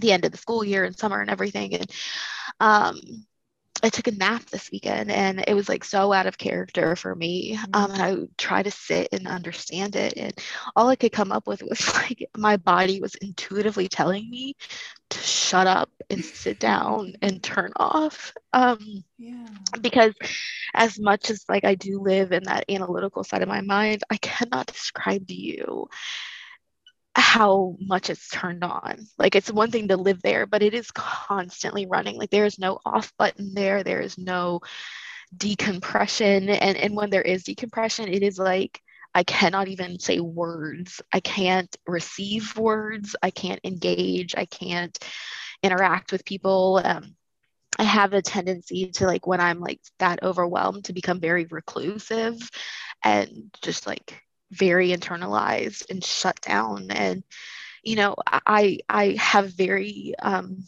the end of the school year and summer and everything. And um, I took a nap this weekend and it was like so out of character for me. Um, and I would try to sit and understand it. And all I could come up with was like my body was intuitively telling me to shut up and sit down and turn off. Um, Yeah. because as much as like I do live in that analytical side of my mind, I cannot describe to you how much it's turned on. Like it's one thing to live there, but it is constantly running. Like there is no off button there. There is no decompression. And and when there is decompression, it is like I cannot even say words. I can't receive words. I can't engage. I can't interact with people. Um, I have a tendency to like when I'm like that overwhelmed to become very reclusive and just like very internalized and shut down. And you know I I have very um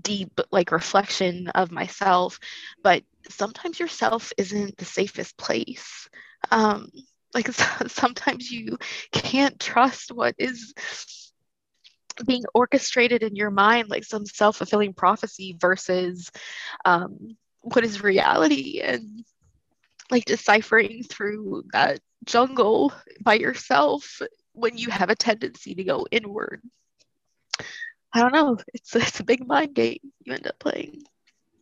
deep like reflection of myself but sometimes yourself isn't the safest place. Um like sometimes you can't trust what is being orchestrated in your mind like some self-fulfilling prophecy versus um, what is reality. And like deciphering through that jungle by yourself when you have a tendency to go inward i don't know it's, it's a big mind game you end up playing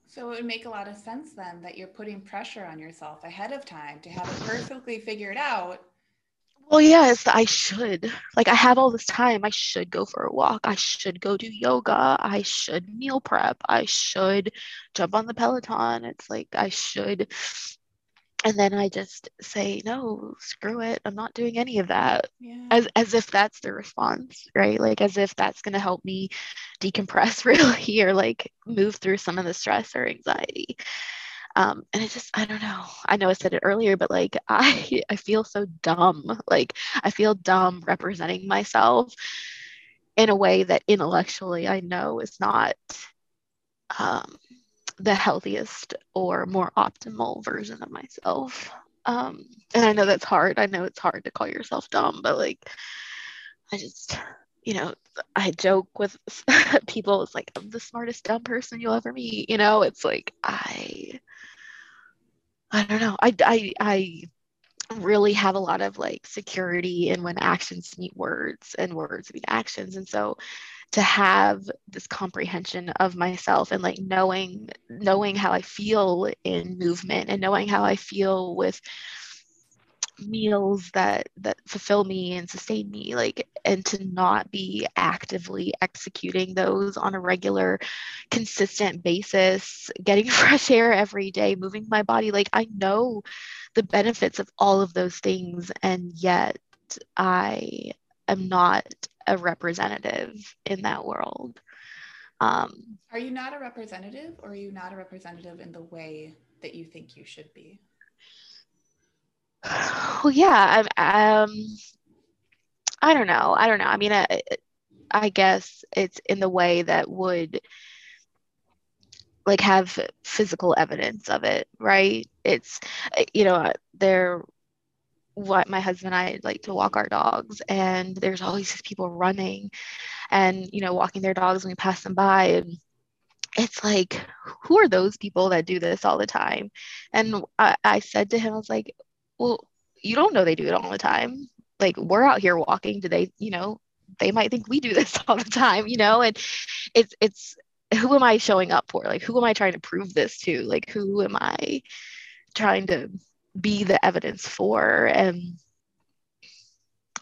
So it would make a lot of sense then that you're putting pressure on yourself ahead of time to have it perfectly figured out. Well, yes, I should. Like, I have all this time. I should go for a walk. I should go do yoga. I should meal prep. I should jump on the Peloton. It's like I should. And then I just say, no, screw it. I'm not doing any of that. Yeah. As, as if that's the response, right? Like, as if that's going to help me decompress really or like move through some of the stress or anxiety. Um, and it just, I don't know. I know I said it earlier, but like I, I feel so dumb. Like I feel dumb representing myself in a way that intellectually I know is not um, the healthiest or more optimal version of myself. Um, and I know that's hard. I know it's hard to call yourself dumb, but like I just, you know, I joke with people. It's like I'm the smartest dumb person you'll ever meet. You know, it's like I I don't know. I, I, I really have a lot of like security in when actions meet words and words meet actions. And so to have this comprehension of myself and like knowing knowing how I feel in movement and knowing how I feel with meals that that fulfill me and sustain me like and to not be actively executing those on a regular consistent basis getting fresh air every day moving my body. Like i know the benefits of all of those things and yet i am not a representative in that world um, Are you not a representative or are you not a representative in the way that you think you should be? well yeah i'm um I don't know. I don't know. I mean, I, I guess it's in the way that would like have physical evidence of it, right? It's, you know, there, what my husband and I like to walk our dogs, and there's always these people running and, you know, walking their dogs when we pass them by. And it's like, who are those people that do this all the time? And I, I said to him, I was like, well, you don't know they do it all the time. Like, we're out here walking. Do they, you know, they might think we do this all the time, you know? And it's, it's, who am I showing up for? Like, who am I trying to prove this to? Like, who am I trying to be the evidence for? And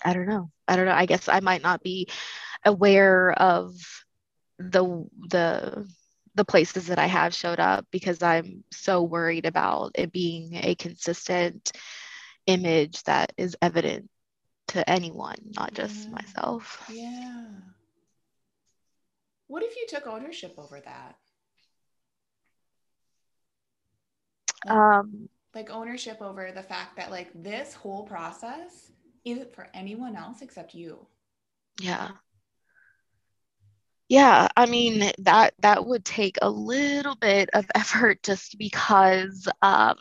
I don't know. I don't know. I guess I might not be aware of the the the places that I have showed up because I'm so worried about it being a consistent image that is evident to anyone, not just yeah. myself. Yeah. What if you took ownership over that? Um, like ownership over the fact that like this whole process isn't for anyone else except you. Yeah. Yeah, I mean that that would take a little bit of effort just because um,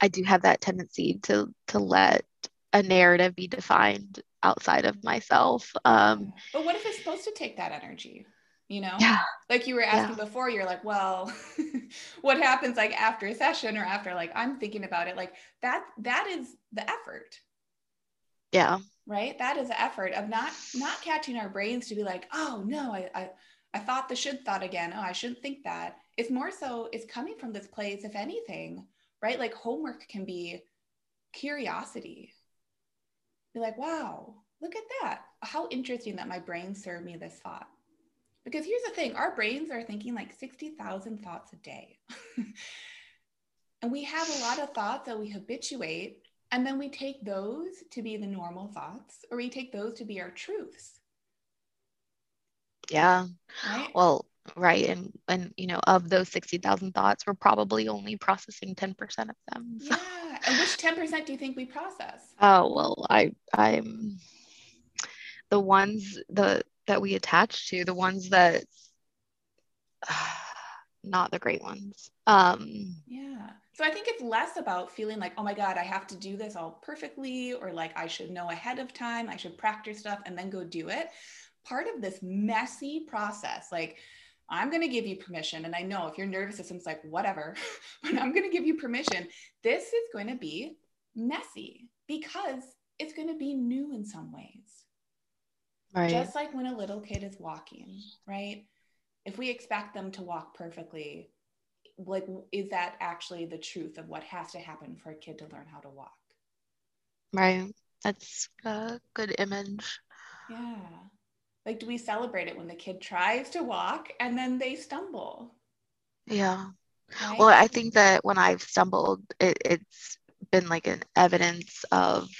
I do have that tendency to to let a narrative be defined outside of myself. Um, but what if it's supposed to take that energy? You know, yeah. like you were asking yeah. before, you're like, well, what happens like after a session or after like I'm thinking about it, like that that is the effort. Yeah. Right. That is the effort of not not catching our brains to be like, oh no, I I, I thought the should thought again. Oh, I shouldn't think that. It's more so it's coming from this place, if anything, right? Like homework can be curiosity be like, wow, look at that. How interesting that my brain served me this thought. Because here's the thing our brains are thinking like 60,000 thoughts a day. and we have a lot of thoughts that we habituate, and then we take those to be the normal thoughts, or we take those to be our truths. Yeah. Right? Well, right and and you know of those 60,000 thoughts we're probably only processing 10% of them so. yeah and which 10% do you think we process? Oh, well, I I'm the ones the that we attach to, the ones that not the great ones. Um Yeah. So I think it's less about feeling like, oh my God, I have to do this all perfectly, or like I should know ahead of time, I should practice stuff and then go do it. Part of this messy process, like I'm going to give you permission. And I know if your nervous system's like, whatever, but I'm going to give you permission. This is going to be messy because it's going to be new in some ways. Right. Just like when a little kid is walking, right? If we expect them to walk perfectly, like, is that actually the truth of what has to happen for a kid to learn how to walk? Right. That's a good image. Yeah. Like, do we celebrate it when the kid tries to walk and then they stumble? Yeah. Right? Well, I think that when I've stumbled, it, it's been like an evidence of,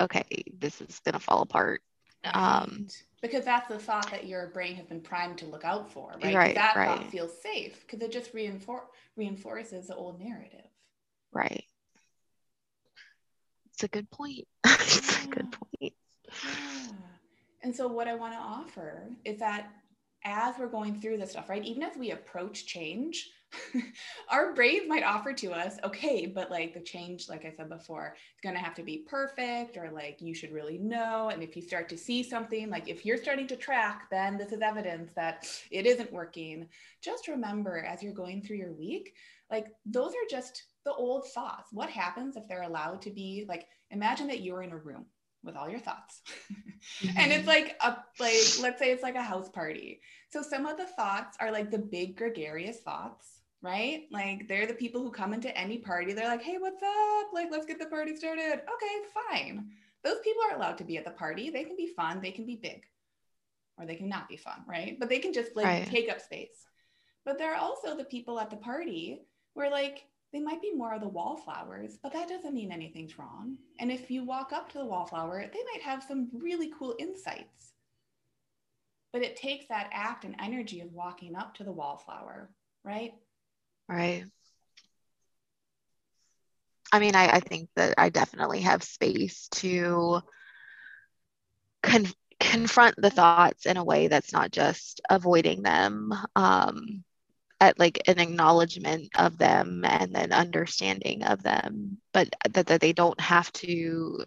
okay, this is going to fall apart. Um, because that's the thought that your brain has been primed to look out for, right? Right. That right. thought feels safe because it just reinfor- reinforces the old narrative. Right. It's a good point. it's yeah. a good point. Yeah. And so, what I want to offer is that as we're going through this stuff, right, even as we approach change, our brains might offer to us, okay, but like the change, like I said before, it's going to have to be perfect or like you should really know. And if you start to see something, like if you're starting to track, then this is evidence that it isn't working. Just remember as you're going through your week, like those are just the old thoughts. What happens if they're allowed to be like, imagine that you're in a room with all your thoughts. mm-hmm. And it's mm-hmm. like a like let's say it's like a house party. So some of the thoughts are like the big gregarious thoughts, right? Like they're the people who come into any party. They're like, "Hey, what's up? Like let's get the party started." Okay, fine. Those people are allowed to be at the party. They can be fun, they can be big. Or they can not be fun, right? But they can just like right. take up space. But there are also the people at the party where like they might be more of the wallflowers, but that doesn't mean anything's wrong. And if you walk up to the wallflower, they might have some really cool insights. But it takes that act and energy of walking up to the wallflower, right? Right. I mean, I, I think that I definitely have space to con- confront the thoughts in a way that's not just avoiding them um, at like an acknowledgement of them and then understanding of them but that, that they don't have to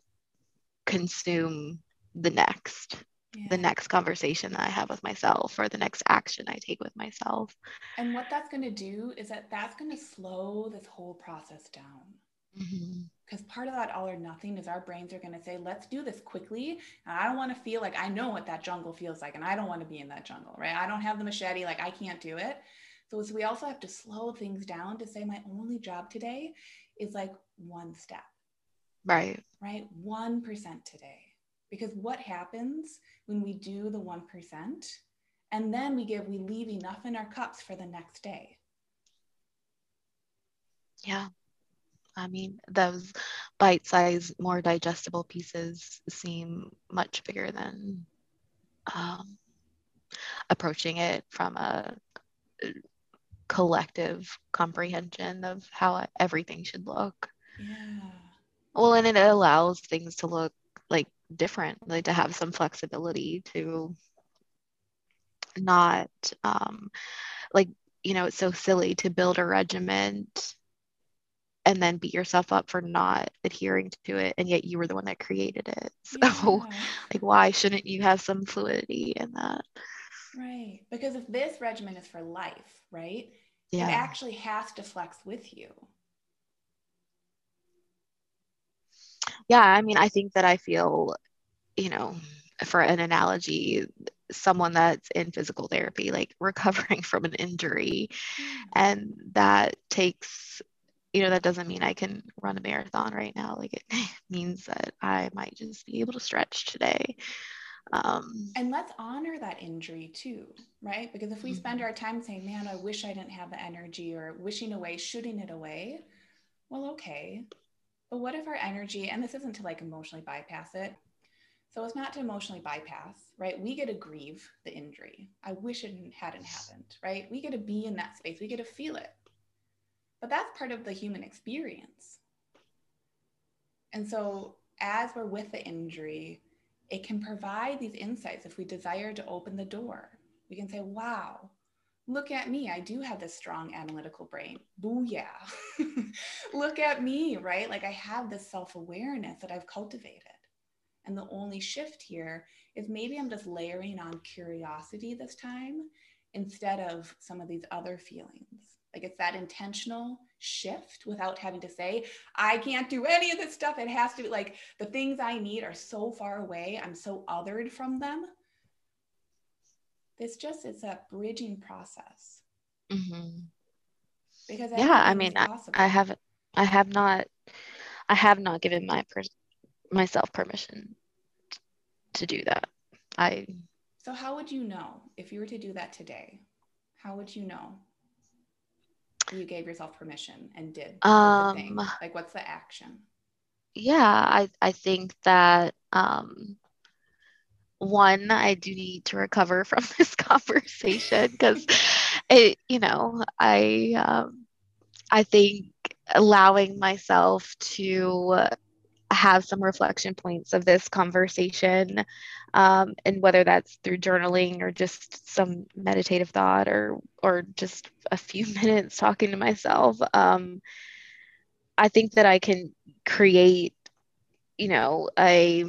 consume the next yeah. the next conversation that i have with myself or the next action i take with myself. And what that's going to do is that that's going to slow this whole process down. Because mm-hmm. part of that all or nothing is our brains are going to say let's do this quickly. And i don't want to feel like i know what that jungle feels like and i don't want to be in that jungle right? I don't have the machete like i can't do it. So, so we also have to slow things down to say my only job today is like one step. Right. Right? 1% today because what happens when we do the 1% and then we give we leave enough in our cups for the next day yeah I mean, those bite sized, more digestible pieces seem much bigger than um, approaching it from a collective comprehension of how everything should look. Yeah. Well, and it allows things to look like different, like to have some flexibility to not um, like, you know, it's so silly to build a regiment and then beat yourself up for not adhering to it and yet you were the one that created it so yeah. like why shouldn't you have some fluidity in that right because if this regimen is for life right yeah. it actually has to flex with you yeah i mean i think that i feel you know for an analogy someone that's in physical therapy like recovering from an injury mm. and that takes you know that doesn't mean i can run a marathon right now like it means that i might just be able to stretch today um, and let's honor that injury too right because if we spend mm-hmm. our time saying man i wish i didn't have the energy or wishing away shooting it away well okay but what if our energy and this isn't to like emotionally bypass it. So it's not to emotionally bypass right? We get to grieve the injury. I wish it hadn't happened right? We get to be in that space. We get to feel it. But that's part of the human experience. And so, as we're with the injury, it can provide these insights. If we desire to open the door. We can say, wow, look at me. I do have this strong analytical brain. Booyah. look at me, right? Like I have this self awareness that I've cultivated. And the only shift here is maybe I'm just layering on curiosity this time instead of some of these other feelings. Like it's that intentional shift without having to say, I can't do any of this stuff. It has to be like the things I need are so far away. I'm so othered from them. It's just, it's a bridging process. Mm-hmm. Because yeah, I mean, I, I haven't, I have not, I have not given my per- myself permission to do that. I. So how would you know if you were to do that today? How would you know? you gave yourself permission and did, um, the thing? Like, what's the action? Yeah, I, I think that um, one, I do need to recover from this conversation because it, you know, I, um, I think allowing myself to have some reflection points of this conversation um, and whether that's through journaling or just some meditative thought or or just a few minutes talking to myself um, i think that i can create you know a,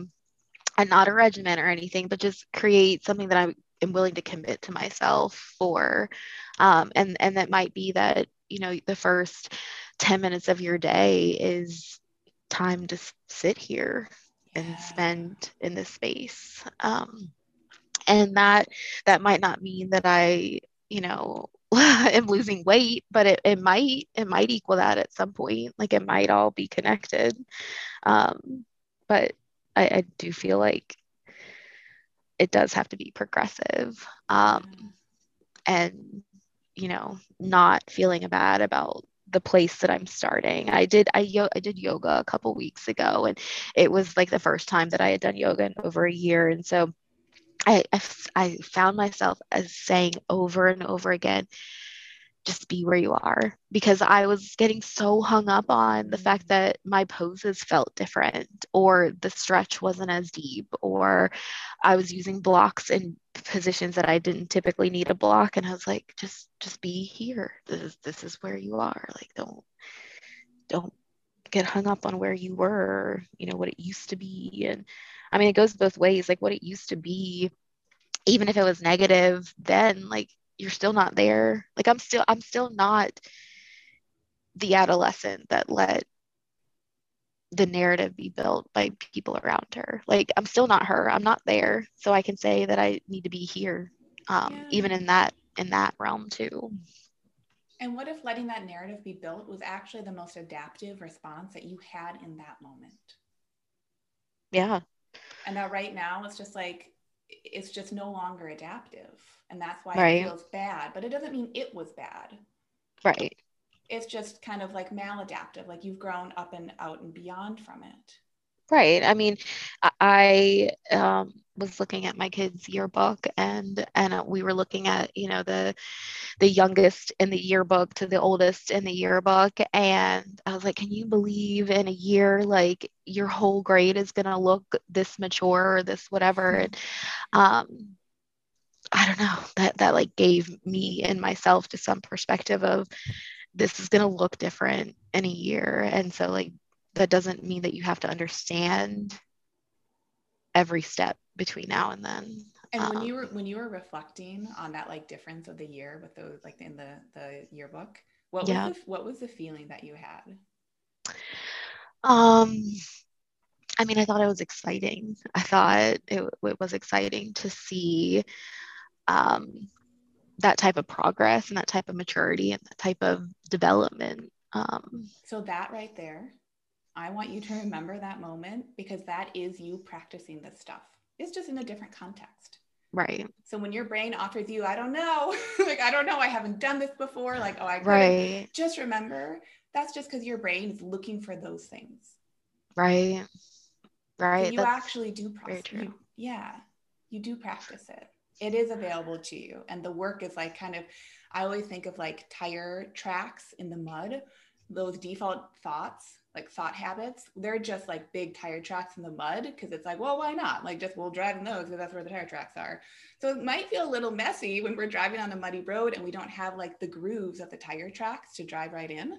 a not a regimen or anything but just create something that i am willing to commit to myself for. Um, and and that might be that you know the first 10 minutes of your day is time to sit here yeah. and spend in this space. Um, and that that might not mean that i you know am losing weight but it, it might it might equal that at some point. Like it might all be connected. Um, but I, I do feel like it does have to be progressive um, and you know not feeling bad about the place that I'm starting. I did I yo- I did yoga a couple weeks ago and it was like the first time that I had done yoga in over a year and so I, I, I found myself as saying over and over again just be where you are because I was getting so hung up on the fact mm-hmm. that my poses felt different or the stretch wasn't as deep or I was using blocks in positions that I didn't typically need a block and I was like just just be here. This is this is where you are. Like don't don't get hung up on where you were you know what it used to be. And I mean it goes both ways. Like what it used to be even if it was negative then like you're still not there. Like i'm still i'm still not the adolescent that let the narrative be built by people around her. Like i'm still not her. I'm not there. So i can say that i need to be here um, yeah. even in that in that realm too. And what if letting that narrative be built was actually the most adaptive response that you had in that moment? Yeah. And that right now it's just like it's just no longer adaptive and that's why right. it feels bad but it doesn't mean it was bad. Right. It's just kind of like maladaptive like you've grown up and out and beyond from it. Right. I mean i um, was looking at my kids yearbook and and we were looking at you know the the youngest in the yearbook to the oldest in the yearbook. And i was like can you believe in a year like your whole grade is going to look this mature or this whatever? And um i don't know that that like gave me and myself to some perspective of this is going to look different in a year. And so like that doesn't mean that you have to understand every step between now and then and when um, you were when you were reflecting on that like difference of the year with those like in the the yearbook what yeah. was the, what was the feeling that you had? Um i mean i thought it was exciting. I thought it, it was exciting to see um that type of progress and that type of maturity and that type of development um so that right there I want you to remember that moment because that is you practicing this stuff. It's just in a different context. Right. So when your brain offers you, I don't know, like, I don't know, I haven't done this before, like, oh, I right. just remember that's just because your brain is looking for those things. Right. Right. So you that's actually do practice. You, yeah. You do practice it. It is available to you. And the work is like kind of, I always think of like tire tracks in the mud, those default thoughts like thought habits, they're just like big tire tracks in the mud because it's like, well, why not? Like, just we'll drive in those because that's where the tire tracks are. So it might feel a little messy when we're driving on a muddy road and we don't have like the grooves of the tire tracks to drive right in,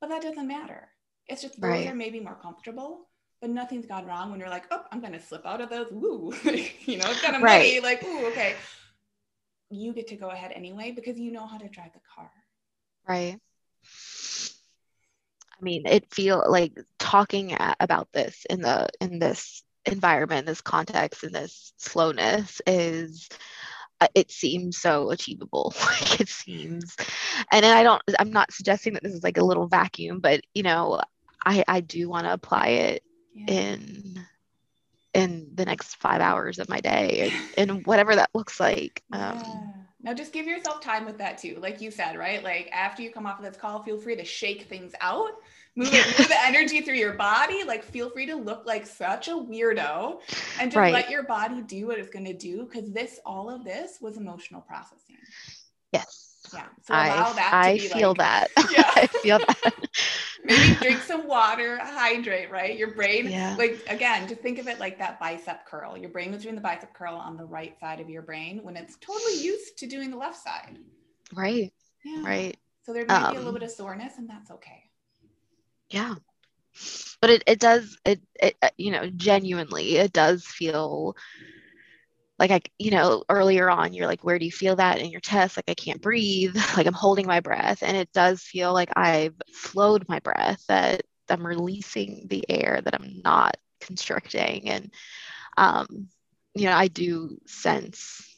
but that doesn't matter. It's just those right. are maybe more comfortable, but nothing's gone wrong when you're like, oh, I'm going to slip out of those. Woo, you know, it's kind of muddy. Right. Like, ooh, okay. You get to go ahead anyway because you know how to drive the car. Right. I mean, it feel like talking about this in the in this environment, this context, in this slowness is uh, it seems so achievable like it seems and i don't i'm not suggesting that this is like a little vacuum but you know i i do want to apply it yeah. in in the next five hours of my day and, whatever that looks like um, yeah. now just give yourself time with that too like you said right like after you come off of this call feel free to shake things out move, it, move the energy through your body. Like, feel free to look like such a weirdo and just right. let your body do what it's going to do. Because this, all of this was emotional processing. Yes. Yeah. So I, that I feel like, that. Yeah. I feel that. Maybe drink some water, hydrate, right? Your brain, yeah. like again, just think of it like that bicep curl. Your brain was doing the bicep curl on the right side of your brain when it's totally used to doing the left side. Right. Yeah. Right. So there may um, be a little um, bit of soreness, and that's okay yeah but it, it does it, it uh, you know genuinely it does feel like I, you know, earlier on, you're like, where do you feel that in your chest? Like, I can't breathe, like I'm holding my breath. And it does feel like I've slowed my breath, that I'm releasing the air, that I'm not constricting. And, um, you know, I do sense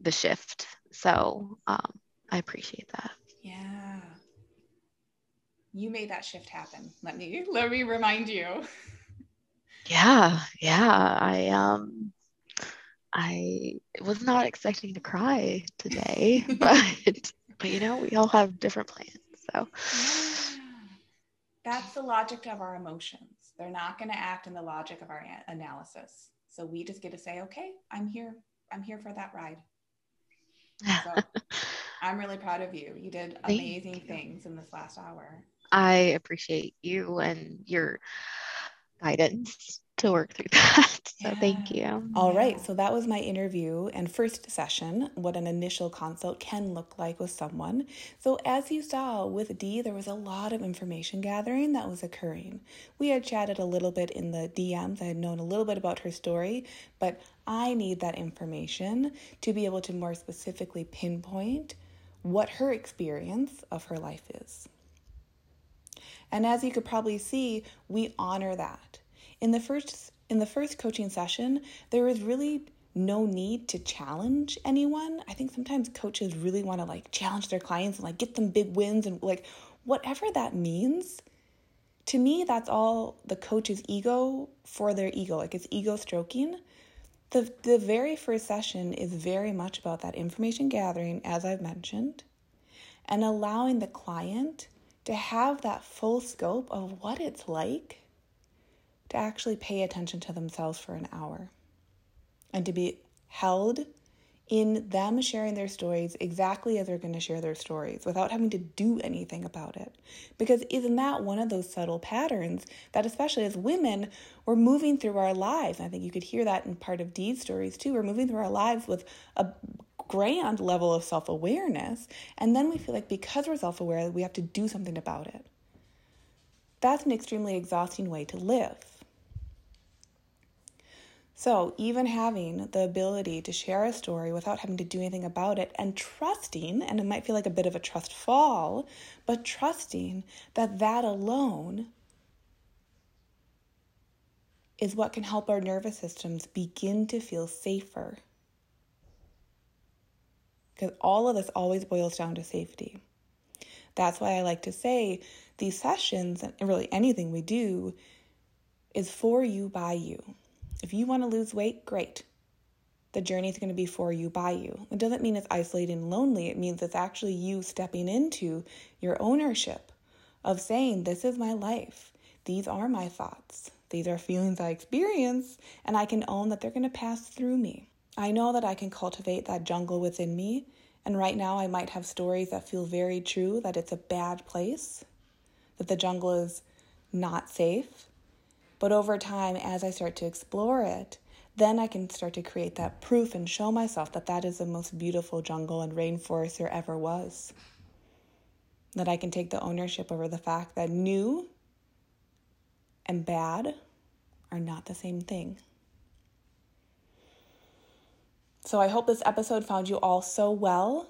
the shift. So um, I appreciate that. Yeah you made that shift happen. Let me let me remind you. Yeah, yeah. I um I was not expecting to cry today, but but you know, we all have different plans. So yeah. that's the logic of our emotions. They're not going to act in the logic of our analysis. So we just get to say, "Okay, I'm here. I'm here for that ride." So, I'm really proud of you. You did amazing things in this last hour. I appreciate you and your guidance to work through that. So yeah. thank you. All right. So that was my interview and first session, what an initial consult can look like with someone. So as you saw with Dee, there was a lot of information gathering that was occurring. We had chatted a little bit in the DMs. I had known a little bit about her story, but I need that information to be able to more specifically pinpoint what her experience of her life is. And as you could probably see, we honor that. In the first in the first coaching session, there was really no need to challenge anyone. I think sometimes coaches really want to like challenge their clients and like get them big wins and like whatever that means. To me, that's all the coach's ego for their ego, like it's ego stroking. The, the very first session is very much about that information gathering, as I've mentioned, and allowing the client to have that full scope of what it's like to actually pay attention to themselves for an hour and to be held in them sharing their stories exactly as they're going to share their stories without having to do anything about it. Because isn't that one of those subtle patterns that, especially as women, we're moving through our lives? And I think you could hear that in part of Dee's stories too. We're moving through our lives with a grand level of self awareness, and then we feel like because we're self aware, we have to do something about it. That's an extremely exhausting way to live. So, even having the ability to share a story without having to do anything about it and trusting, and it might feel like a bit of a trust fall, but trusting that that alone is what can help our nervous systems begin to feel safer. Because all of this always boils down to safety. That's why I like to say these sessions, and really anything we do, is for you by you. If you want to lose weight, great. The journey is going to be for you, by you. It doesn't mean it's isolated and lonely. It means it's actually you stepping into your ownership of saying, This is my life. These are my thoughts. These are feelings I experience, and I can own that they're going to pass through me. I know that I can cultivate that jungle within me, and right now I might have stories that feel very true that it's a bad place, that the jungle is not safe, but over time, as I start to explore it, then I can start to create that proof and show myself that that is the most beautiful jungle and rainforest there ever was. That I can take the ownership over the fact that new and bad are not the same thing. So I hope this episode found you all so well.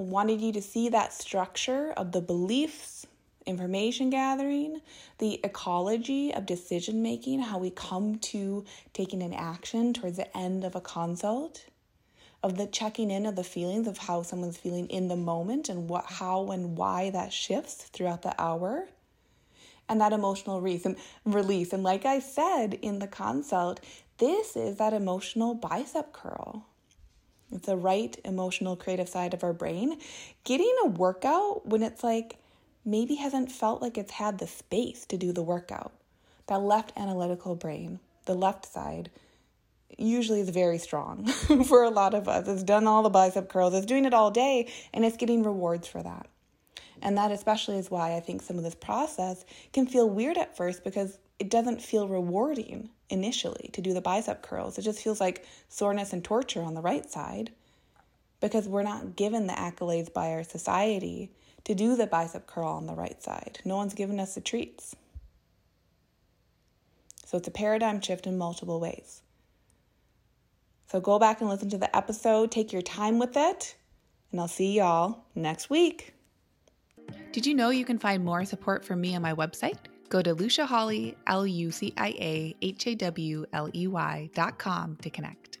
I wanted you to see that structure of the beliefs, information gathering, the ecology of decision making, how we come to taking an action towards the end of a consult, of the checking in of the feelings of how someone's feeling in the moment and what how and why that shifts throughout the hour. And that emotional release. And like I said in the consult, this is that emotional bicep curl. It's the right emotional creative side of our brain. Getting a workout when it's like maybe hasn't felt like it's had the space to do the workout. That left analytical brain, the left side, usually is very strong for a lot of us. It's done all the bicep curls, it's doing it all day, and it's getting rewards for that. And that especially is why I think some of this process can feel weird at first because it doesn't feel rewarding initially to do the bicep curls. It just feels like soreness and torture on the right side because we're not given the accolades by our society to do the bicep curl on the right side. No one's given us the treats. So it's a paradigm shift in multiple ways. So go back and listen to the episode, take your time with it, and I'll see y'all next week. Did you know you can find more support from me on my website? Go to Lucia Hawley, L U C I A H A W L E Y dot com to connect.